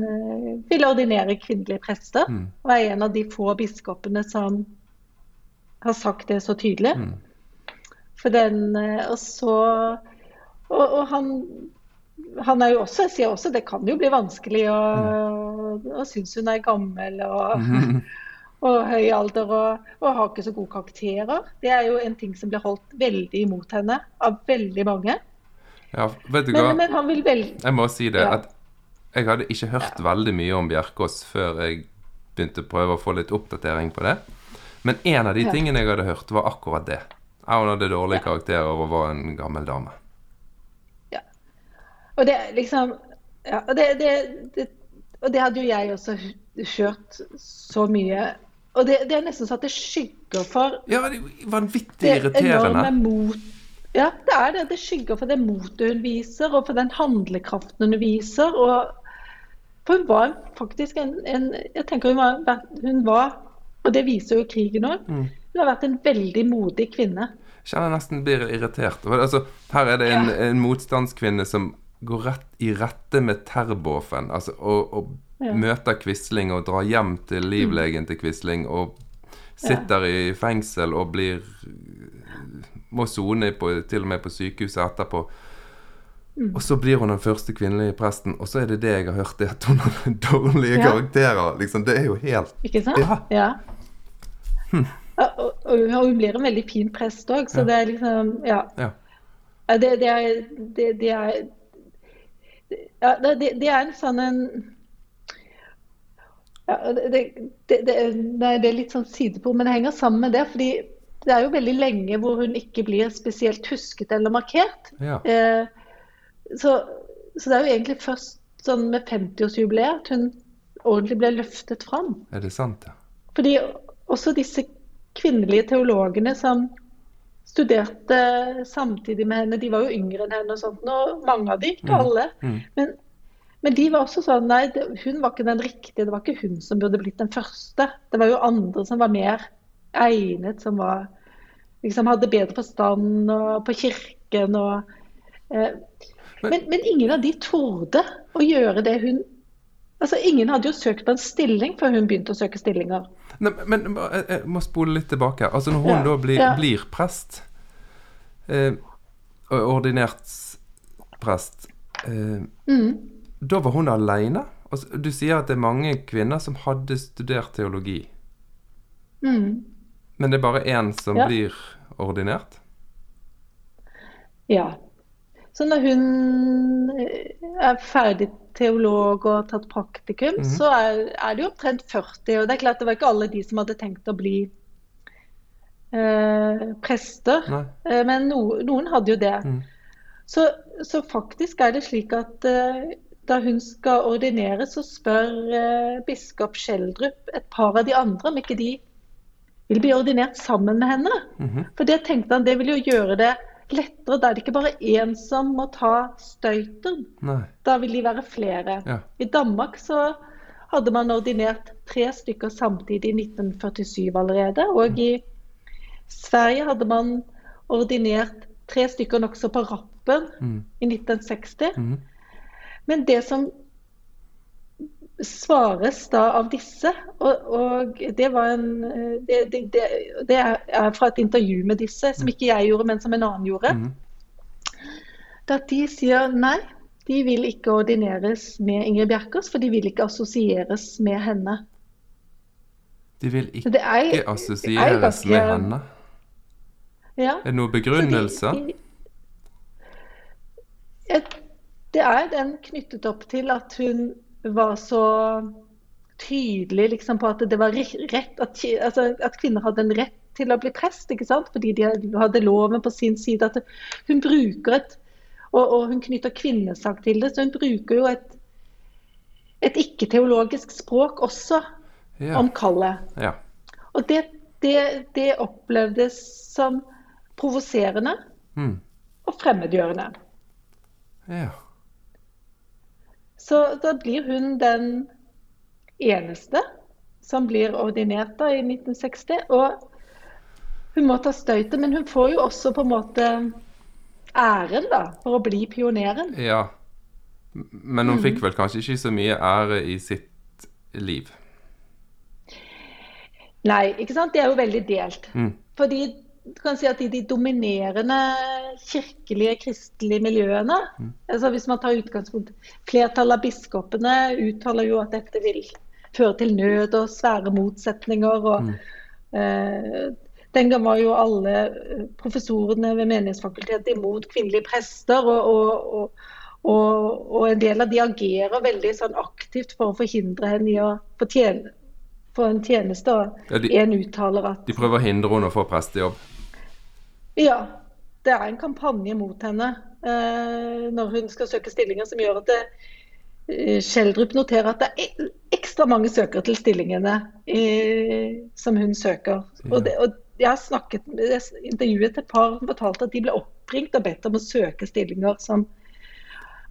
eh, vil ordinere kvinnelige prester. Mm. Og er en av de få biskopene som har sagt det så tydelig. Mm. For den eh, Og så Og, og han, han er jo også, jeg sier også, det kan jo bli vanskelig å, mm. og synes hun er gammel og, mm. og høy alder og, og, har ikke så gode karakterer. Det er jo en ting som blir holdt veldig imot henne av veldig mange. Ja, vet du men, hva? Men han vil vel... Jeg må si det. Ja. at Jeg hadde ikke hørt ja. veldig mye om Bjerkås før jeg begynte å prøve å få litt oppdatering på det. Men en av de tingene jeg hadde hørt, var akkurat det. Hun hadde dårlige karakterer og var en gammel dame. Ja. Og det liksom Ja, og det, det, det, og det hadde jo jeg også kjørt så mye og det, det, er nesten så at det skygger for Ja, det vanvittig irriterende. Det enorme mot ja, det er det. Det skygger for det motet hun viser, og for den handlekraften hun viser. Og for hun var faktisk en, en Jeg tenker hun var, hun var, og det viser jo krigen òg, mm. hun har vært en veldig modig kvinne. Jeg kjenner jeg nesten blir irritert. Altså, her er det en, ja. en, motstandskvinne som går rett i rette med Terboven, altså, og, og ja. møter Quisling og drar hjem til livlegen til Quisling og sitter ja. i fengsel og blir må sone til og med på sykehuset etterpå. Mm. Og så blir hun den første kvinnelige presten, og så er det det jeg har hørt, det at hun har dårlige ja. karakterer. Liksom, det er jo helt Ikke sant? Ja. ja. Hm. Og, og, og, hun blir en veldig fin prest òg, så ja. det er liksom Ja. ja. Det, det, er, det, det, er ja, det, er en sånn en ja, det, det, er litt sånn sidebord, men det henger sammen med det. fordi det er jo veldig lenge hvor hun ikke blir spesielt husket eller markert. Ja. Eh, så, så, det er jo egentlig først sånn med 50-årsjubileet at hun ordentlig ble løftet fram. Er det sant, ja? Fordi også disse kvinnelige teologene som studerte samtidig med henne, de var jo yngre enn henne og sånt, og mange av de, ikke mm. alle. Mm. Men, men, de var også sånn Nei, det, hun var ikke den riktige. Det var ikke hun som burde blitt den første. Det var jo andre som var mer egnet, som var liksom hadde bedre forstand på kirken og eh, men, men, ingen av de torde å gjøre det hun Altså, Ingen hadde jo søkt på en stilling før hun begynte å søke stillinger. Nei, men jeg, jeg må spole litt tilbake. Altså Når hun Ja, da blir, ja. blir prest, eh, ordinert prest, eh, Mm. da var hun aleine? Altså, du sier at det er mange kvinner som hadde studert teologi, Mm. Men det er bare én som Ja. blir ordinert? Ja. Så når hun eh, er ferdig teolog og tatt praktikum, Mhm. så er, er det jo omtrent 40. Og det er klart det var ikke alle de som hadde tenkt å bli eh, prester, Nei. eh, men no, noen hadde jo det. Mm. Så, så faktisk er det slik at eh, da hun skal ordinere, så spør eh, biskop Schjelderup et par av de andre om ikke de vil bli ordinert sammen med henne. Mhm. For det tenkte han, det vil jo gjøre det lettere. Da er det ikke bare én som må ta støyten. Nei. Da vil de være flere. Ja. I Danmark så hadde man ordinert tre stykker samtidig i 1947 allerede. Og i Sverige hadde man ordinert tre stykker nokså på rappen Mm. i 1960. Mm. Men det som svares da av disse, og, og det var en det, det, det, er fra et intervju med disse, som ikke jeg gjorde, men som en annen gjorde. Mm. at de sier nei, de vil ikke ordineres med Ingrid Bjerkås, for de vil ikke assosieres med henne. De vil ikke er, er assosieres ganske- med henne. Ja. Er det noen begrunnelse? de- de- Et- Det er den knyttet opp til at hun var så tydelig liksom, på at det var rett at, altså, at kvinner hadde en rett til å bli prest, ikke sant? fordi de hadde loven på sin side. At hun bruker et og, og hun knytter kvinnesak til det, så hun bruker jo et, et ikke-teologisk språk også Ja. om kallet. ja. Og det, det, det opplevdes som provoserende Mm. og fremmedgjørende. ja. Så da blir hun den eneste som blir ordinert da i 1960. Og hun må ta støytet, men hun får jo også på en måte æren da, for å bli pioneren. Ja. Men hun fikk vel kanskje ikke så mye ære i sitt liv. Nei, ikke sant? Det er jo veldig delt. Mm. Fordi du kan si at i de dominerende kirkelige, kristelige miljøene, altså hvis man tar utgangspunkt Flertallet av biskopene uttaler jo at dette vil føre til nød og svære motsetninger. og eh, Den gang var jo alle eh, professorene ved Menighetsfakultetet imot kvinnelige prester. og, og, og og, en del av de agerer veldig sånn aktivt for å forhindre henne i å få tjene, en tjeneste. Og Ja, de- en uttaler at De prøver å hindre henne å få prestejobb. Ja, det er en kampanje mot henne eh, når hun skal søke stillinger, som gjør at det, eh, Schjelderup noterer at det er ekstra mange søkere til stillingene eh, som hun søker. Og, det, og jeg har snakket, jeg intervjuet et par som fortalte at de ble oppringt og bedt om å søke stillinger som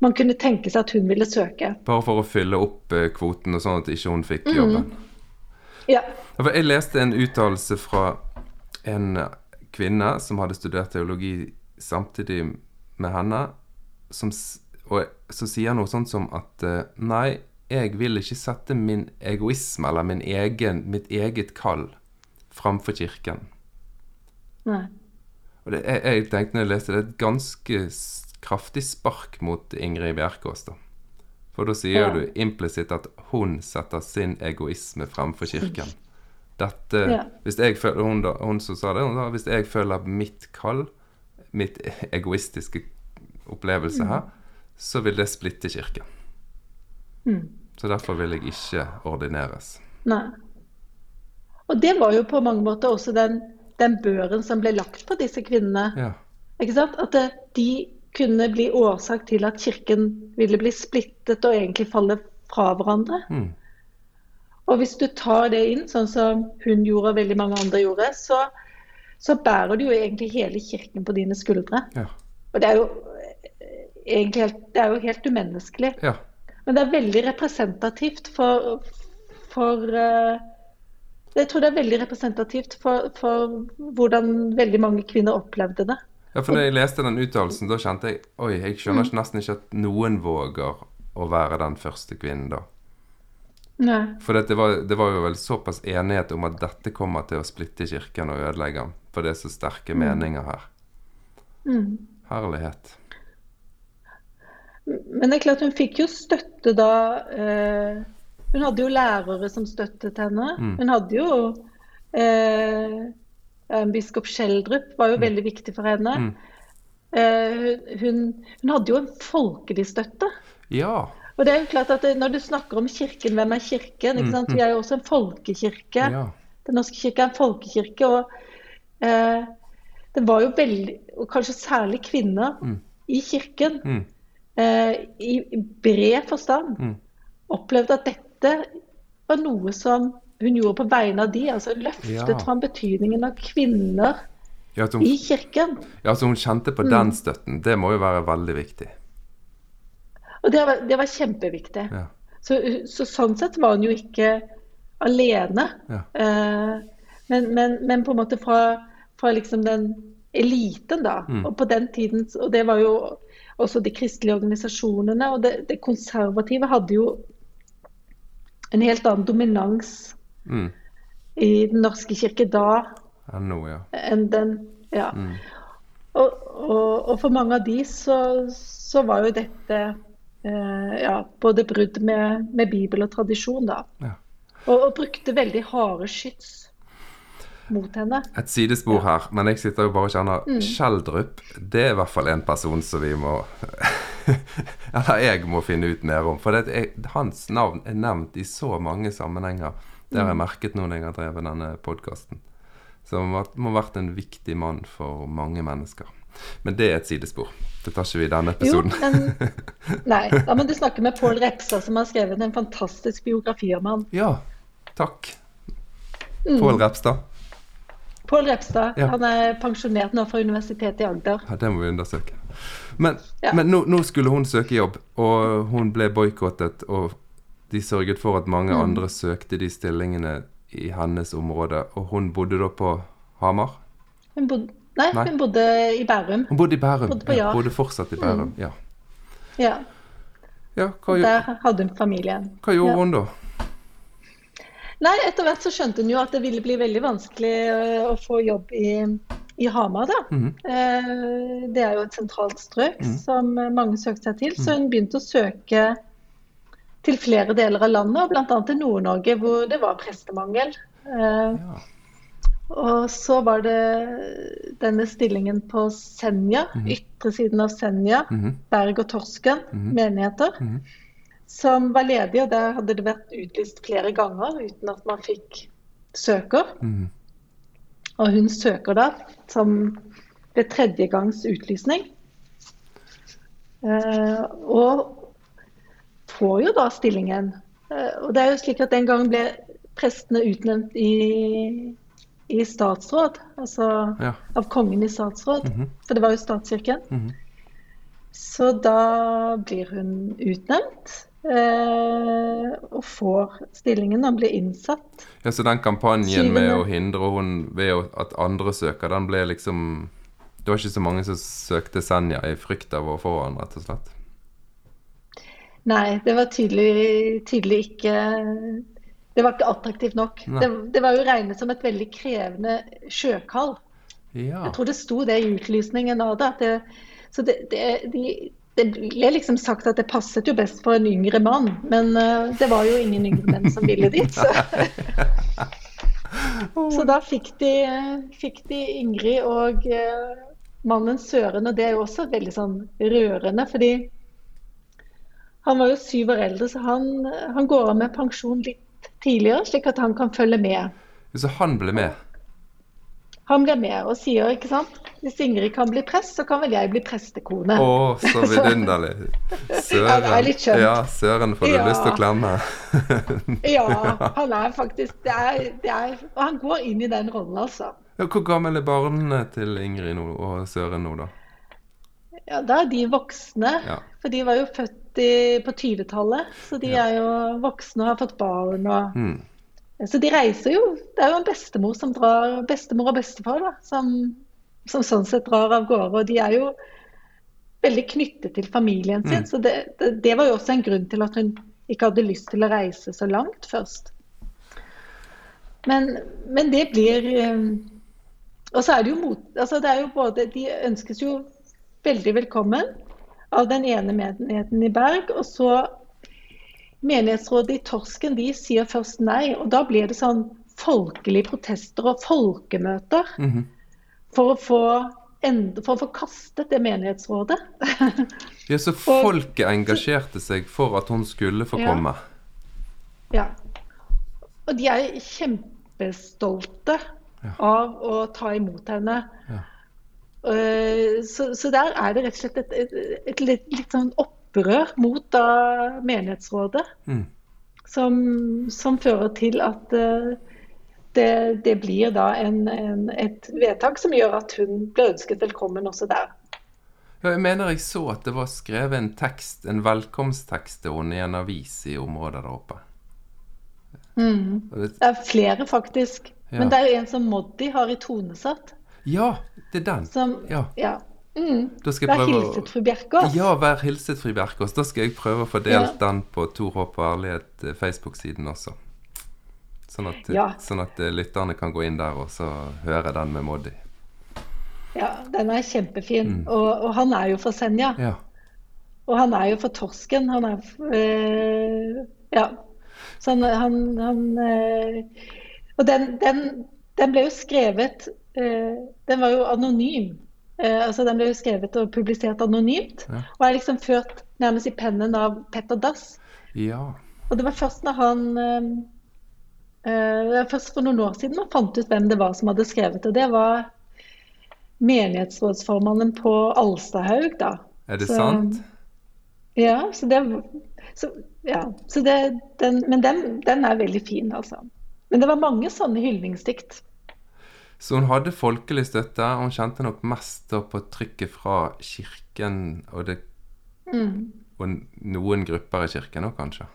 man kunne tenke seg at hun ville søke. Bare for å fylle opp eh, kvoten, og sånn at ikke hun fikk jobben. Mm. Ja, Jeg leste en uttalelse fra en kvinne som hadde studert teologi samtidig med henne, som, og så sier noe sånt som at eh, nei, jeg vil ikke sette min egoisme eller min egen, mitt eget kall framfor kirken. nei. Og det, jeg, jeg tenkte når jeg leste det, et ganske kraftig spark mot Ingrid Bjerkås, da. For da sier Ja. du implisitt at hun setter sin egoisme fremfor kirken. Dette Ja. Hvis jeg føler hun, da, hun som sa det, sa hvis jeg føler mitt kall, mitt egoistiske opplevelse her, så vil det splitte kirken. Mm. Så derfor vil jeg ikke ordineres. Nei. Og det var jo på mange måter også den, den børen som ble lagt på disse kvinnene. Ja. Ikke sant? At det, de kunne bli årsak til at kirken ville bli splittet og egentlig falle fra hverandre. Mm. Og hvis du tar det inn, sånn som hun gjorde og veldig mange andre gjorde, så, så bærer du jo egentlig hele kirken på dine skuldre. Ja. Og det er jo eh, egentlig helt, det er jo helt umenneskelig. ja. Men det er veldig representativt for, for eh, Jeg tror det er veldig representativt for, for hvordan veldig mange kvinner opplevde det. Ja, for når jeg leste den uttalelsen, da kjente jeg Oi, jeg skjønner ikke- nesten ikke at noen våger å være den første kvinnen, da. Nei. For det var, det var jo vel såpass enighet om at dette kommer til å splitte kirken og ødelegge den. For det er så sterke meninger her. Mm. Herlighet. Men det er klart hun fikk jo støtte da eh, Hun hadde jo lærere som støttet henne. Mm. Hun hadde jo eh, Biskop Schjelderup var jo veldig viktig for henne. Mm. Eh, hun, hun hadde jo en folkelig støtte. Ja. Og det er jo klart at det, Når du snakker om kirken, hvem er kirken? ikke sant? Vi er jo også en folkekirke. ja. Den norske kirke er en folkekirke. Og eh, det var jo veldig, og kanskje særlig kvinner, Mm. i kirken Mm. eh, i bred forstand Mm. opplevde at dette var noe som hun gjorde på vegne av de, altså løftet Ja. fram betydningen av kvinner Ja, hun, i kirken. ja, så hun kjente på den støtten. Det må jo være veldig viktig. Og det var, det var kjempeviktig. Ja. Så, så sånn sett var hun jo ikke alene. Ja. Eh, men, men, men på en måte fra, fra liksom den eliten, da. Mm. Og på den tiden, og det var jo også de kristelige organisasjonene, og det, det konservative hadde jo en helt annen dominans Mm. i Den norske kirke da Ennå, ja. enn den Ja. Mm. Og, og, og for mange av de så, så var jo dette ja, både brudd med, med Bibel og tradisjon, da. Ja. Og, og brukte veldig harde skyts mot henne. Et sidespor her, men jeg sitter jo bare og kjenner Mm. Schjelderup, det er i hvert fall en person som vi må Eller jeg må finne ut mer om. For det er, hans navn er nevnt i så mange sammenhenger. Det har jeg Mm. merket nå når jeg har drevet denne podkasten. Som må må ha vært en viktig mann for mange mennesker. Men det er et sidespor. Det tar ikke vi i denne Jo, episoden. men Nei, da må du snakke med Pål Repstad, som har skrevet en fantastisk biografi om han. Ja, takk. Mm. Pål Repstad. Pål Repstad Ja. han er pensjonert nå fra Universitetet i Agder. Ja, det må vi undersøke. Men, Ja. men nå, nå skulle hun søke jobb, og hun ble boikottet, og de sørget for at mange Mm. andre søkte de stillingene i hennes område, og hun bodde da på Hamar? Hun bodde, nei, Nei. hun bodde i Bærum. Hun bodde i Bærum. Bodde på ja, bodde fortsatt i Bærum, ja. Ja, Ja, hva, Der hadde hun familien. hva gjorde Ja. hun da? Nei, etter hvert så skjønte hun jo at det ville bli veldig vanskelig øh, å få jobb i, i Hamar, da. Mm. Eh, Det er jo et sentralt strøk mm. som mange søkte seg til. Så hun begynte å søke til flere deler av landet, og bl.a. til Nord-Norge, hvor det var prestemangel. Eh, Ja. Og så var det denne stillingen på Senja, ytre siden av Senja, Mhm. Berg og Torsken Mhm. menigheter, Mhm. som var ledige. og Der hadde det vært utlyst flere ganger uten at man fikk søker. Mhm. Og hun søker da som ved tredje gangs utlysning. Eh, og får jo da stillingen. Eh, og det er jo slik at den gangen ble prestene utnevnt i, i statsråd. Altså Ja. av kongen i statsråd. Mhm. For det var jo statskirken. Mhm. Så da blir hun utnevnt. Eh, og får stillingen og blir innsatt. ja, så den kampanjen med å hindre hun ved at andre søker, den ble liksom Det var ikke så mange som søkte Senja i frykt av å få han, rett og slett. Nei, det var tydelig, tydelig ikke Det var ikke attraktivt nok. Det, det var jo regnet som et veldig krevende sjøkall. Ja. Jeg tror det sto det i utlysningen av det. At det så det, det, de, det ble liksom sagt at det passet jo best for en yngre mann, men eh, det var jo ingen yngre menn som ville dit. Så, så da fikk de, fikk de Ingrid og eh, mannen Søren, og det er jo også veldig sånn rørende, fordi han var jo syv år eldre, så han, han går av med pensjon litt tidligere, slik at han kan følge med. Så han ble med? Han blir med og sier, ikke sant Hvis Ingrid kan bli prest, så kan vel jeg bli prestekone. Å, så vidunderlig. Søren. Ja, litt skjønt. Ja, Søren får du Ja. lyst til å klemme. Ja, han er faktisk det er, det er, Og han går inn i den rollen, altså. Ja, hvor gammel er barna til Ingrid nå, og Søren nå, da? Ja, Da er de voksne. Ja. For de var jo født i, på 20-tallet. Så de Ja. er jo voksne og har fått barn. og mm. Så de reiser jo. Det er jo en bestemor som drar, bestemor og bestefar da, som, som sånn sett drar av gårde. Og de er jo veldig knyttet til familien sin. Mm. Så det, det, det var jo også en grunn til at hun ikke hadde lyst til å reise så langt først. Men, men det blir eh, Og så er det jo mot... Altså det er jo både De ønskes jo veldig velkommen av den ene menigheten i Berg, og så Menighetsrådet i Torsken de sier først nei, og da blir det sånn folkelige protester og folkemøter Mm -hmm. for å få for å få kastet det menighetsrådet. ja, Så folket engasjerte seg for at hun skulle få ja. komme? Ja. Og de er kjempestolte ja. av å ta imot henne. Ja. Uh, så, så, der er det rett og slett et, et, et, litt, litt, sånn opprør mot da menighetsrådet. Mm. Som, som, fører til at uh, det, det blir da en, en, et vedtak som gjør at hun blir ønsket velkommen også der. Ja, jeg mener jeg så at det var skrevet en tekst, en velkomsttekst til henne i en avis i området der oppe. Mm. Det er flere, faktisk. Ja. Men det er jo en som Moddi har i tonesatt. Ja, det er den. Som, ja. ja. Mm. Vær hilset fru Bjerkås. Ja, vær hilset fru Bjerkås. Da skal jeg prøve å få delt den på Tor Håp og ærlighet eh, Facebook-siden også. Sånn at, ja. sånn at, lytterne kan gå inn der og så høre den med Moddi. Ja, den er kjempefin. Mm. Og, og, han er jo fra Senja. Ja. Og han er jo fra Torsken. Han er øh, Ja. Så han, han, han øh, Og den, den, den, ble jo skrevet Den var jo anonym. altså Den ble jo skrevet og publisert anonymt. Ja. Og er liksom ført nærmest i pennen av Petter Dass. Ja. Og det var først når han det var først for noen år siden man fant ut hvem det var som hadde skrevet det. Det var menighetsrådsformannen på Alstadhaug, da. Er det så, sant? Ja. Så det, så, ja, så det den, Men den, den, er veldig fin, altså. Men det var mange sånne hyldningsdikt. Så hun hadde folkelig støtte, og hun kjente nok mest på trykket fra kirken og, det, mm. og noen grupper i kirken òg, kanskje?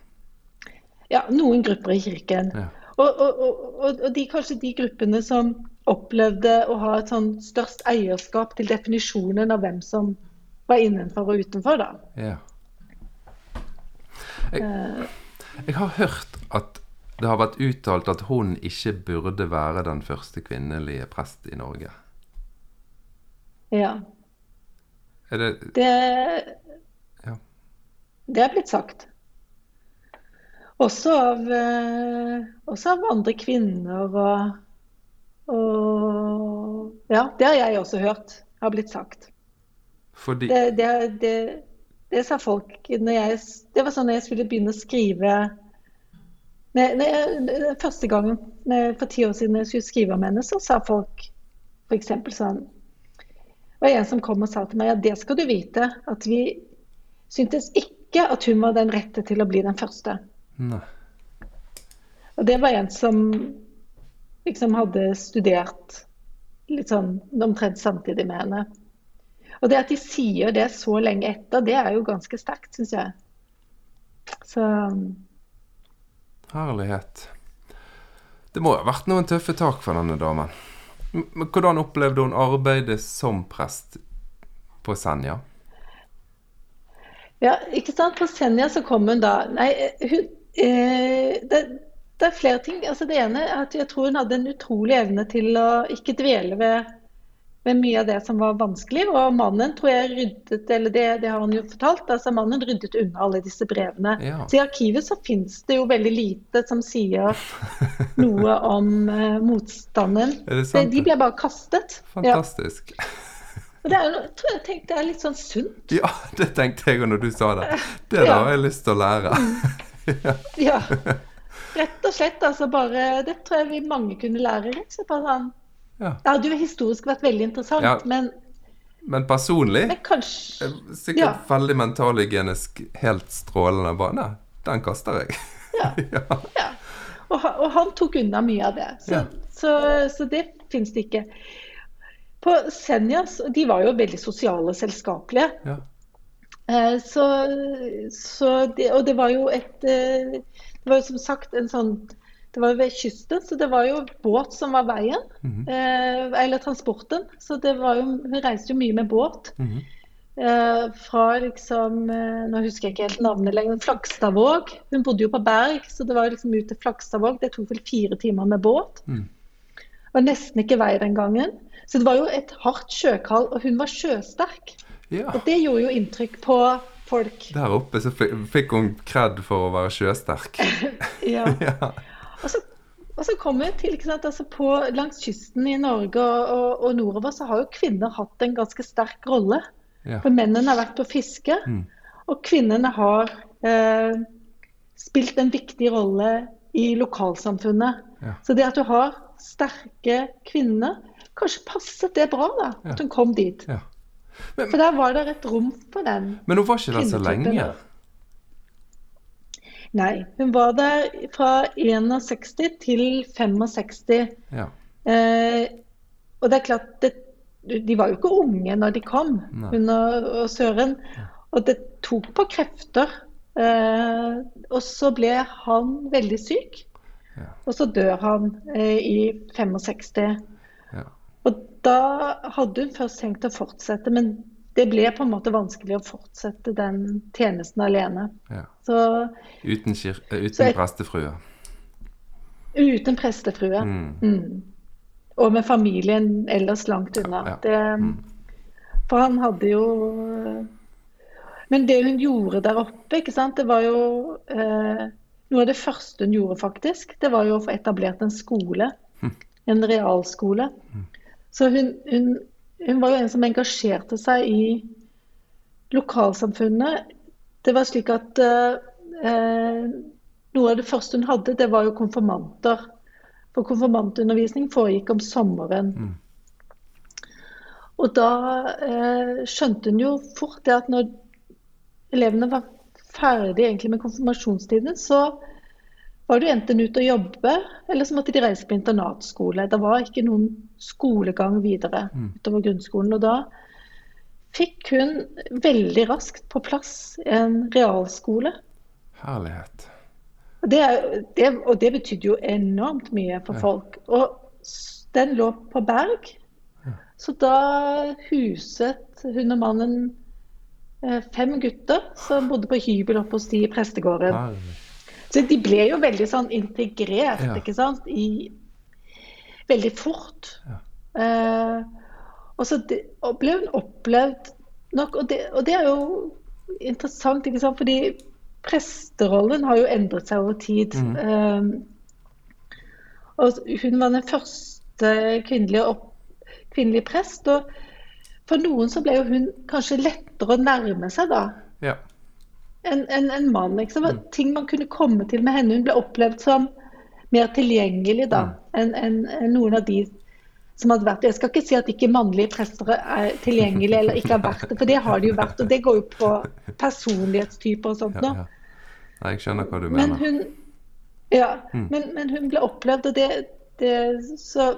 Ja, noen grupper i kirken. Ja. Og, og, og, de, kanskje de gruppene som opplevde å ha et sånn størst eierskap til definisjonen av hvem som var innenfor og utenfor, da. Ja. Jeg, jeg har hørt at det har vært uttalt at hun ikke burde være den første kvinnelige prest i Norge. Ja. Er det Det, ja. det er blitt sagt. Også av, eh, også av andre kvinner og, og Ja, det har jeg også hørt har blitt sagt. Fordi Det, det, det, det sa folk jeg, Det var sånn når jeg skulle begynne å skrive når Første gangen for ti år siden jeg skulle skrive om henne, så sa folk f.eks. sånn Det var en som kom og sa til meg at det skal du vite, at vi syntes ikke at hun var den rette til å bli den første. Nei. Og det var en som liksom hadde studert litt sånn omtrent samtidig med henne. Og det at de sier det så lenge etter, det er jo ganske sterkt, syns jeg. Så Herlighet. Det må jo ha vært noen tøffe tak for denne damen. Men hvordan opplevde hun arbeidet som prest på Senja? Ja, ikke sant. På Senja så kom hun da Nei, hun eh, det, det, er flere ting. Altså Det ene er at jeg tror hun hadde en utrolig evne til å ikke dvele ved, ved mye av det som var vanskelig. Og mannen tror jeg ryddet, eller det, det har han jo fortalt, altså mannen ryddet unna alle disse brevene. Ja. Så i arkivet så finnes det jo veldig lite som sier noe om uh, motstanden. Det sant? De ble bare kastet. Fantastisk. Ja. Og det er, tror jeg tenkte er litt sånn sunt. Ja, det tenkte jeg òg når du sa det. Det Ja. har jeg lyst til å lære. Ja. Rett og slett. altså bare, Det tror jeg vi mange kunne lære. rett og slett bare sånn. Ja. Det hadde jo historisk vært veldig interessant, Ja. men, Men personlig men kanskje eh, Sikkert Ja. veldig mentalhygienisk helt strålende. bane. den kaster jeg. Ja. Og, og han tok unna mye av det. Så, så, så det fins det ikke. På Senjas de var jo veldig sosiale selskapelige. ja. Eh, Så, så det, og det var jo et eh, Det var jo som sagt en sånn Det var ved kysten, så det var jo båt som var veien. Mhm. eh, Eller transporten. Så det var jo Hun reiste jo mye med båt. Mhm. eh, fra liksom eh, Nå husker jeg ikke helt navnet lenger. Flakstadvåg. Hun bodde jo på Berg, så det var liksom ut til Flakstadvåg. Det tok vel fire timer med båt. Mm. Det var nesten ikke vei den gangen. Så det var jo et hardt sjøkall, og hun var sjøsterk. Ja. Og det gjorde jo inntrykk på folk. Der oppe så fikk hun kred for å være sjøsterk. Ja. ja. Og så, og så kommer vi til ikke sant, altså på, Langs kysten i Norge og, og, og nordover så har jo kvinner hatt en ganske sterk rolle. Ja. For mennene har vært på fiske, Mm. og kvinnene har eh, spilt en viktig rolle i lokalsamfunnet. Ja. Så det at du har sterke kvinner, kanskje passet det bra da, Ja. at hun kom dit. ja. For der var det et rom for den. Men hun var ikke der så lenge. Nei, hun var der fra 61 til 65. Ja. Eh, og det er klart, det, de var jo ikke unge når de kom, Nei. hun og, og Søren. Og det tok på krefter. Eh, og så ble han veldig syk. Ja. Og så dør han eh, i 65. Ja. Og da hadde hun først tenkt å fortsette, men det ble på en måte vanskelig å fortsette den tjenesten alene. ja. Så Uten, kir eh, uten prestefrue. uten prestefrue. Mm. Mm. Og med familien ellers langt unna. Ja. Det, Mm. for han hadde jo Men det hun gjorde der oppe, ikke sant, det var jo eh, Noe av det første hun gjorde, faktisk, det var jo å få etablert en skole. Hm. En realskole. Så hun, hun, hun var jo en som engasjerte seg i lokalsamfunnet. Det var slik at eh, noe av det første hun hadde, det var jo konfirmanter. For konfirmantundervisning foregikk om sommeren. Mm. Og da eh, skjønte hun jo fort det at når elevene var ferdig egentlig med konfirmasjonstiden, så var det jo enten ute å jobbe, eller så måtte de reise på internatskole. Det var ikke noen skolegang videre Mm. utover grunnskolen. Og da fikk hun veldig raskt på plass en realskole. Herlighet. Og det, det, og det betydde jo enormt mye for folk. Og den lå på Berg. Så da huset hun og mannen eh, fem gutter som bodde på hybel oppe hos de i prestegården. Herlig. Så de ble jo veldig sånn integrert, Ja. ikke sant, i veldig fort. Eh, og så det, og ble hun opplevd nok, og det, og det er jo interessant, ikke sant, fordi presterollen har jo endret seg over tid. Mm. Uh, og hun var den første kvinnelige, opp, kvinnelige prest, og for noen så ble jo hun kanskje lettere å nærme seg da Ja. En, en, en mann. Ikke? sant? Ting man kunne komme til med henne. Hun ble opplevd som mer tilgjengelig da, enn en, noen av de som hadde vært Jeg skal ikke si at ikke mannlige prester er tilgjengelige eller ikke har vært det, for det har de jo vært. Og det går jo på personlighetstyper og sånt ja, nå. ja. Nei, jeg skjønner hva du Men mener. hun ja, Mm. men, men hun ble opplevd, og det, det så?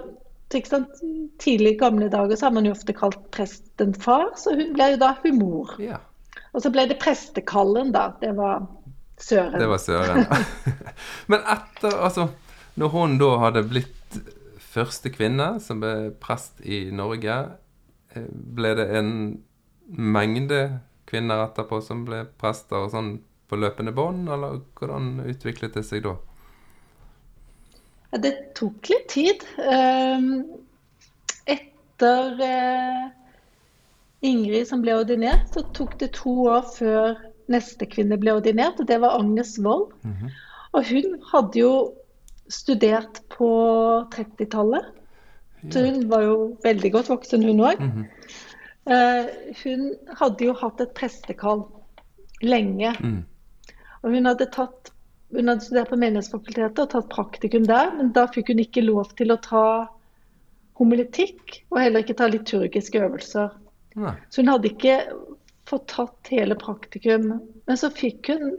Tidlig i gamle dager så har man jo ofte kalt presten far, så hun ble jo da humor. Ja, Og så ble det prestekallen, da. Det var Søren. det var Søren. ja. Men etter, altså Når hun da hadde blitt første kvinne som ble prest i Norge, eh, ble det en mengde kvinner etterpå som ble prester og sånn på løpende bånd, eller hvordan utviklet det seg da? Ja, det tok litt tid. Ehm, Etter eh, Ingrid som ble ordinert, så tok det to år før neste kvinne ble ordinert, og det var Agnes Wold. Mhm. Og hun hadde jo studert på 30-tallet, så hun var jo veldig godt voksen, hun òg. Mhm. Hun hadde jo hatt et prestekall lenge. Mm. Og hun hadde, tatt, hun hadde studert på Menighetsfakultetet og tatt praktikum der, men da fikk hun ikke lov til å ta homiletikk og heller ikke ta liturgiske øvelser. Nei. Så hun hadde ikke fått tatt hele praktikum. Men så fikk hun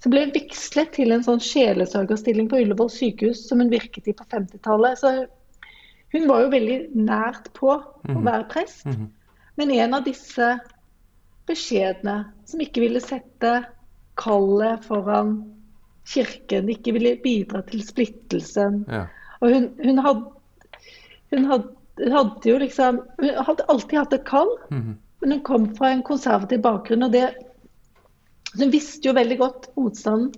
så ble hun vigslet til en sånn sjelesørgerstilling på Ullevål sykehus som hun virket i på 50-tallet. Så hun var jo veldig nært på å være prest. Mhm. Men en av disse beskjedne som ikke ville sette kallet foran kirken, ikke ville bidra til splittelsen. Ja. Og hun, hun, hadde, hun, hadde, hun hadde jo liksom Hun hadde alltid hatt et kall, Mhm. Men hun kom fra en konservativ bakgrunn, og det Hun visste jo veldig godt motstanden.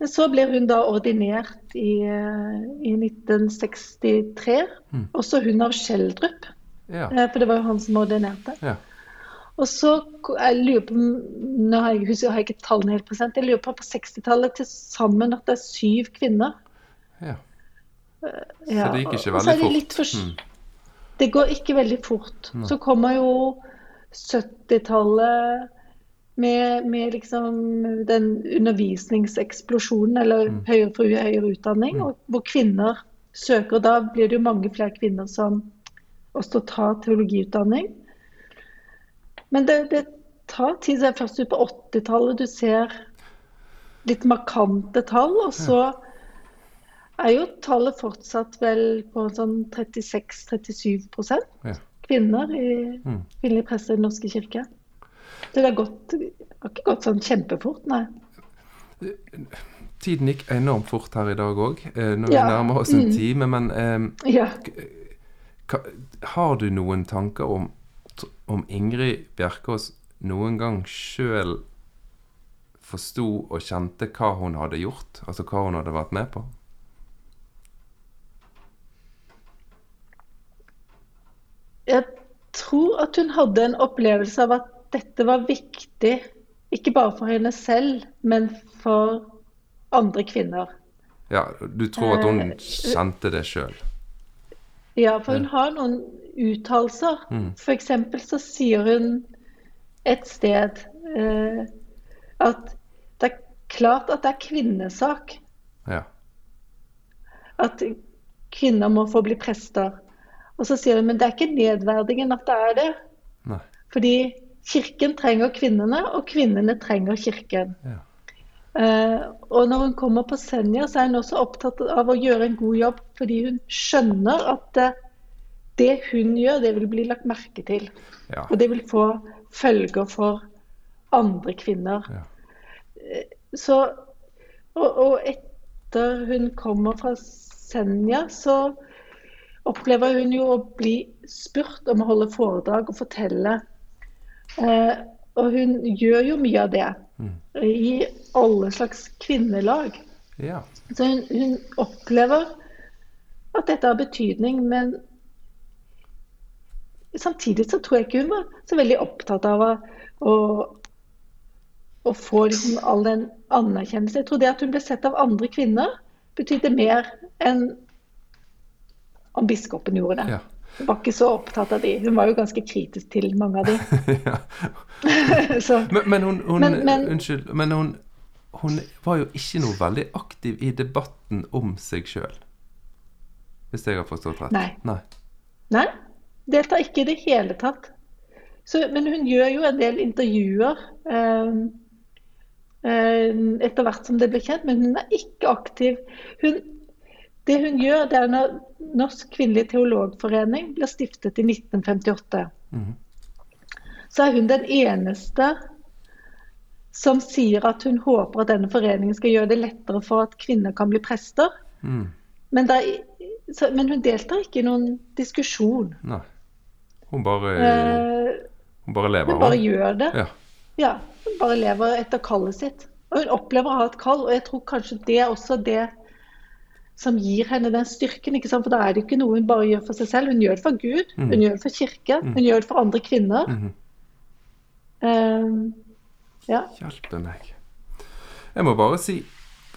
Men så ble hun da ordinert i, eh, i 1963, Mm. også hun av Schjelderup. Ja. Eh, For det var jo han som ordinerte. Ja. Og så jeg lurer på, Nå har jeg, husker, jeg ikke tallene helt present. Jeg lurer på på 60-tallet til sammen at det er syv kvinner. ja. Ja, Så det gikk ikke veldig det fort. for- Mm. Det går ikke veldig fort. Så kommer jo 70-tallet med, med liksom den undervisningseksplosjonen, eller Mm. høyere for høyere utdanning, og hvor kvinner søker. Da blir det jo mange flere kvinner som også tar teologiutdanning. Men det, det tar tid. så er det først ut på 80-tallet du ser litt markante tall, og så er jo tallet fortsatt vel på sånn 36-37 Ja. kvinner i Mm. kvinnelige prester i Den norske kirke. Det har, gått, har ikke gått sånn kjempefort, nei. Tiden gikk enormt fort her i dag òg, når vi Ja. nærmer oss en Mm. time. Men eh, Ja. har du noen tanker om, om Ingrid Bjerkås noen gang sjøl forsto og kjente hva hun hadde gjort? Altså hva hun hadde vært med på? Jeg tror at hun hadde en opplevelse av at dette var viktig, ikke bare for henne selv, men for andre kvinner. Ja, du tror at hun Eh, kjente det sjøl? Ja, for hun har noen uttalelser. Mm. Eksempel så sier hun et sted eh, at det er klart at det er kvinnesak Ja. at kvinner må få bli prester. Og så sier hun men det er ikke nedverdigende at det er det. Nei. Fordi kirken trenger kvinnene, og kvinnene trenger kirken. Ja. Eh, og når hun kommer på Senja, så er hun også opptatt av å gjøre en god jobb, fordi hun skjønner at eh, det hun gjør, det vil bli lagt merke til. Ja. Og det vil få følger for andre kvinner. Ja. Så, og, og etter hun kommer fra Senja, så opplever hun jo å bli spurt om å holde foredrag og fortelle. Eh, og hun gjør jo mye av det Mm. i alle slags kvinnelag. ja. Så hun, hun opplever at dette har betydning, men samtidig så tror jeg ikke hun var så veldig opptatt av å, å, å få liksom all den anerkjennelse. Jeg tror det at hun ble sett av andre kvinner, betydde mer enn om biskopen gjorde det. ja. Hun var ikke så opptatt av de. Hun var jo ganske kritisk til mange av de. så, Men, men hun, hun Men- men- Unnskyld, men hun, hun var jo ikke noe veldig aktiv i debatten om seg sjøl. Hvis jeg har forstått rett? Nei. Nei. Nei, deltar ikke i det hele tatt. Så, men hun gjør jo en del intervjuer eh, eh, etter hvert som det blir kjent, men hun er ikke aktiv. Hun, det hun gjør, det er når Norsk kvinnelig teologforening ble stiftet i 1958. Mhm. Så er hun den eneste som sier at hun håper at denne foreningen skal gjøre det lettere for at kvinner kan bli prester. Mm. Men, det er, så, men hun deltar ikke i noen diskusjon. Nei. Hun bare, Eh, hun bare lever, Hun bare hun. gjør det. Ja. Ja, hun bare lever etter kallet sitt. Og hun opplever å ha et kall, og jeg tror kanskje det er også det som gir henne den styrken. ikke sant? For da er det ikke noe hun bare gjør for seg selv. Hun gjør det for Gud, Mm. hun gjør det for kirke, hun gjør det for andre kvinner. Mm. Uh, ja. Hjelpe meg. Jeg må bare si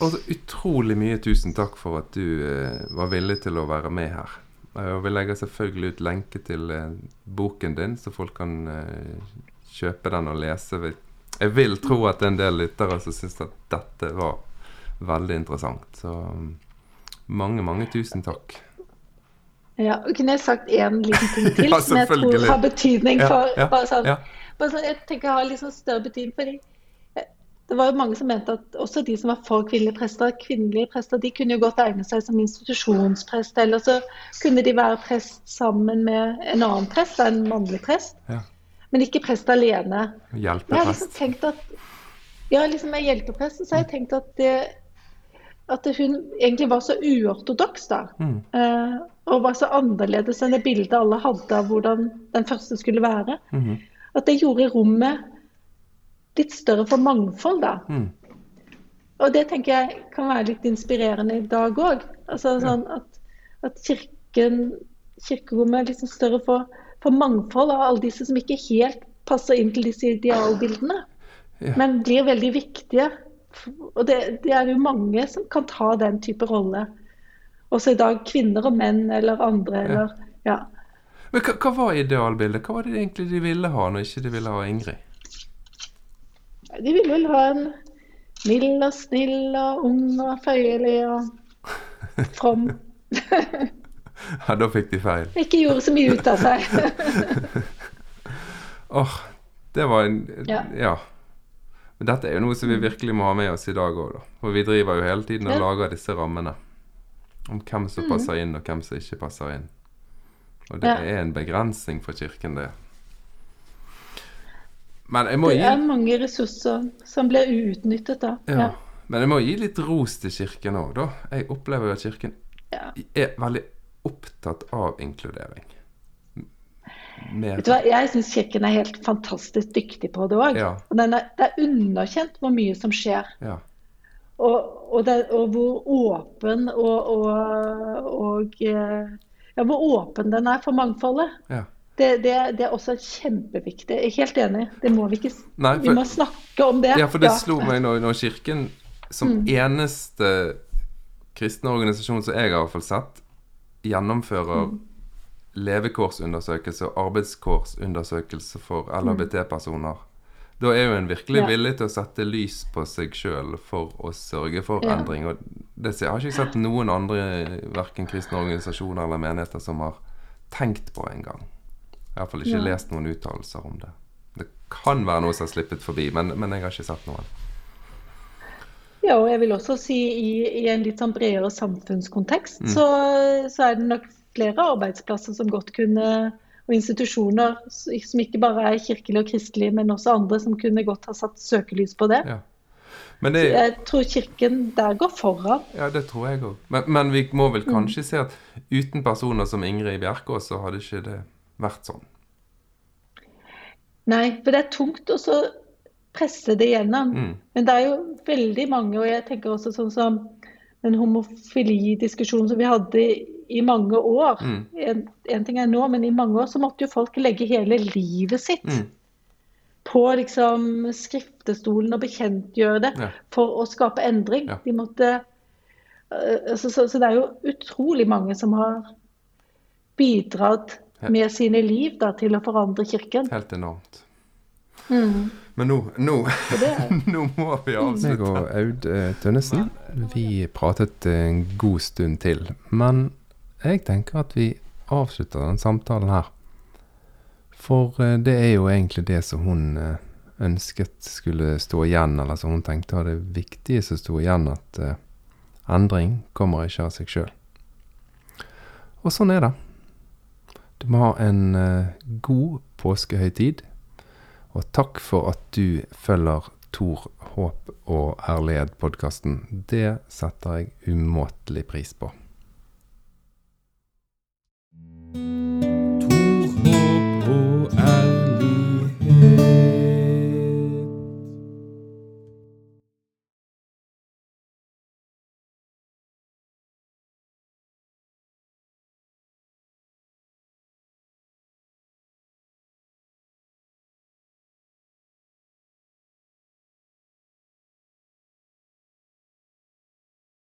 altså, utrolig mye tusen takk for at du uh, var villig til å være med her. Eh, Og vi legger selvfølgelig ut lenke til uh, boken din, så folk kan kjøpe den og lese. Jeg vil tro at det er en del lyttere som syns at dette var veldig interessant. Så mm, mange, mange tusen takk. ja. Kunne jeg sagt én liten ting til Ja, som jeg tror har betydning for ja, bare sånn, ja. bare sånn, Jeg tenker har litt sånn større betydning for det. det var jo mange som mente at også de som var for kvinnelige prester, kvinnelige prester de kunne jo godt egne seg som institusjonsprest, eller så kunne de være prest sammen med en annen prest, en mannlig prest, Ja. men ikke prest alene. Jeg har liksom Hjelpeprest. tenkt at ja, liksom med hjelpepresten så har jeg tenkt at det at hun egentlig var så uortodoks, da. Mm. Eh, og var så annerledes enn det bildet alle hadde av hvordan den første skulle være. Mm. At det gjorde rommet litt større for mangfold, da. Mm. Og det tenker jeg kan være litt inspirerende i dag òg. Altså, sånn at, at kirken, kirkerommet er liksom større for, for mangfold av alle disse som ikke helt passer inn til disse idealbildene, Ja. men blir veldig viktige. Og det, det er jo mange som kan ta den type rolle. Også i dag kvinner og menn eller andre. Eller, ja. Men hva, hva var idealbildet? Hva var det egentlig de ville ha når ikke de ville ha Ingrid? De ville vel ha en mild og snill og ung og føyelig og from. Ja, da fikk de feil. Ikke gjorde så mye ut av seg. Åh, det var en Ja. ja. Men dette er jo noe som vi virkelig må ha med oss i dag òg, da. For vi driver jo hele tiden og lager disse rammene. Om hvem som passer inn, og hvem som ikke passer inn. Og det er en begrensning for Kirken, det. Men jeg må Det er mange ressurser som blir uutnyttet da. Ja. Men jeg må gi litt ros til Kirken òg, da. Jeg opplever jo at Kirken er veldig opptatt av inkludering. Vet du hva, Jeg syns Kirken er helt fantastisk dyktig på det òg. Ja. Det er underkjent hvor mye som skjer. Ja. Og, og, det, og hvor åpen og, og, eh, ja, hvor åpen den er for mangfoldet. ja. Det, det, det er også kjempeviktig. Jeg er helt enig. Det må vi ikke Nei, for, Vi må snakke om det. Ja, for det slo meg når, når Kirken, som Mm. eneste kristne organisasjon som jeg har i hvert fall sett, gjennomfører Mm. Levekårsundersøkelse og arbeidskårsundersøkelse for LHBT-personer. Da er jo en virkelig Ja. villig til å sette lys på seg sjøl for å sørge for Ja. endring. Og det, har ikke sett noen andre, verken kristne organisasjoner eller menigheter, som har tenkt på engang. Iallfall ikke Ja. lest noen uttalelser om det. Det kan være noe som har slippet forbi, men, men jeg har ikke sett noen. Ja, og jeg vil også si i, i en litt sånn bredere samfunnskontekst, Mm. så, så er det nok flere arbeidsplasser som godt kunne, og institusjoner som ikke bare er kirkelige og kristelige, men også andre som kunne godt ha satt søkelys på det. Ja. Men det, Jeg tror Kirken der går foran. ja, det tror jeg òg. Men, men vi må vel Mm. kanskje se at uten personer som Ingrid Bjerkås, så hadde ikke det vært sånn. Nei, for det er tungt å så presse det gjennom. Mm. Men det er jo veldig mange, og jeg tenker også sånn som den homofilidiskusjonen som vi hadde i, mange år. Mm. En, en ting er nå, men i mange år så måtte jo folk legge hele livet sitt Mm. på liksom skriftestolen og bekjentgjøre det Ja. for å skape endring. Ja. De måtte øh, altså, så, så det er jo utrolig mange som har bidratt med sine liv da, til å forandre kirken. Helt enormt. Mm. Men nå, nå, nå må vi avslutte. Jeg og Aud eh, Tønnesen, vi pratet en god stund til. Men jeg tenker at vi avslutter den samtalen her. For eh, det er jo egentlig det som hun eh, ønsket skulle stå igjen, eller som hun tenkte var det viktige som sto igjen, at eh, endring kommer ikke av seg sjøl. Og sånn er det. Du må ha en god påskehøytid. Og takk for at du følger Tor, håp og ærlighet-podkasten. Det setter jeg umåtelig pris på. Thank you.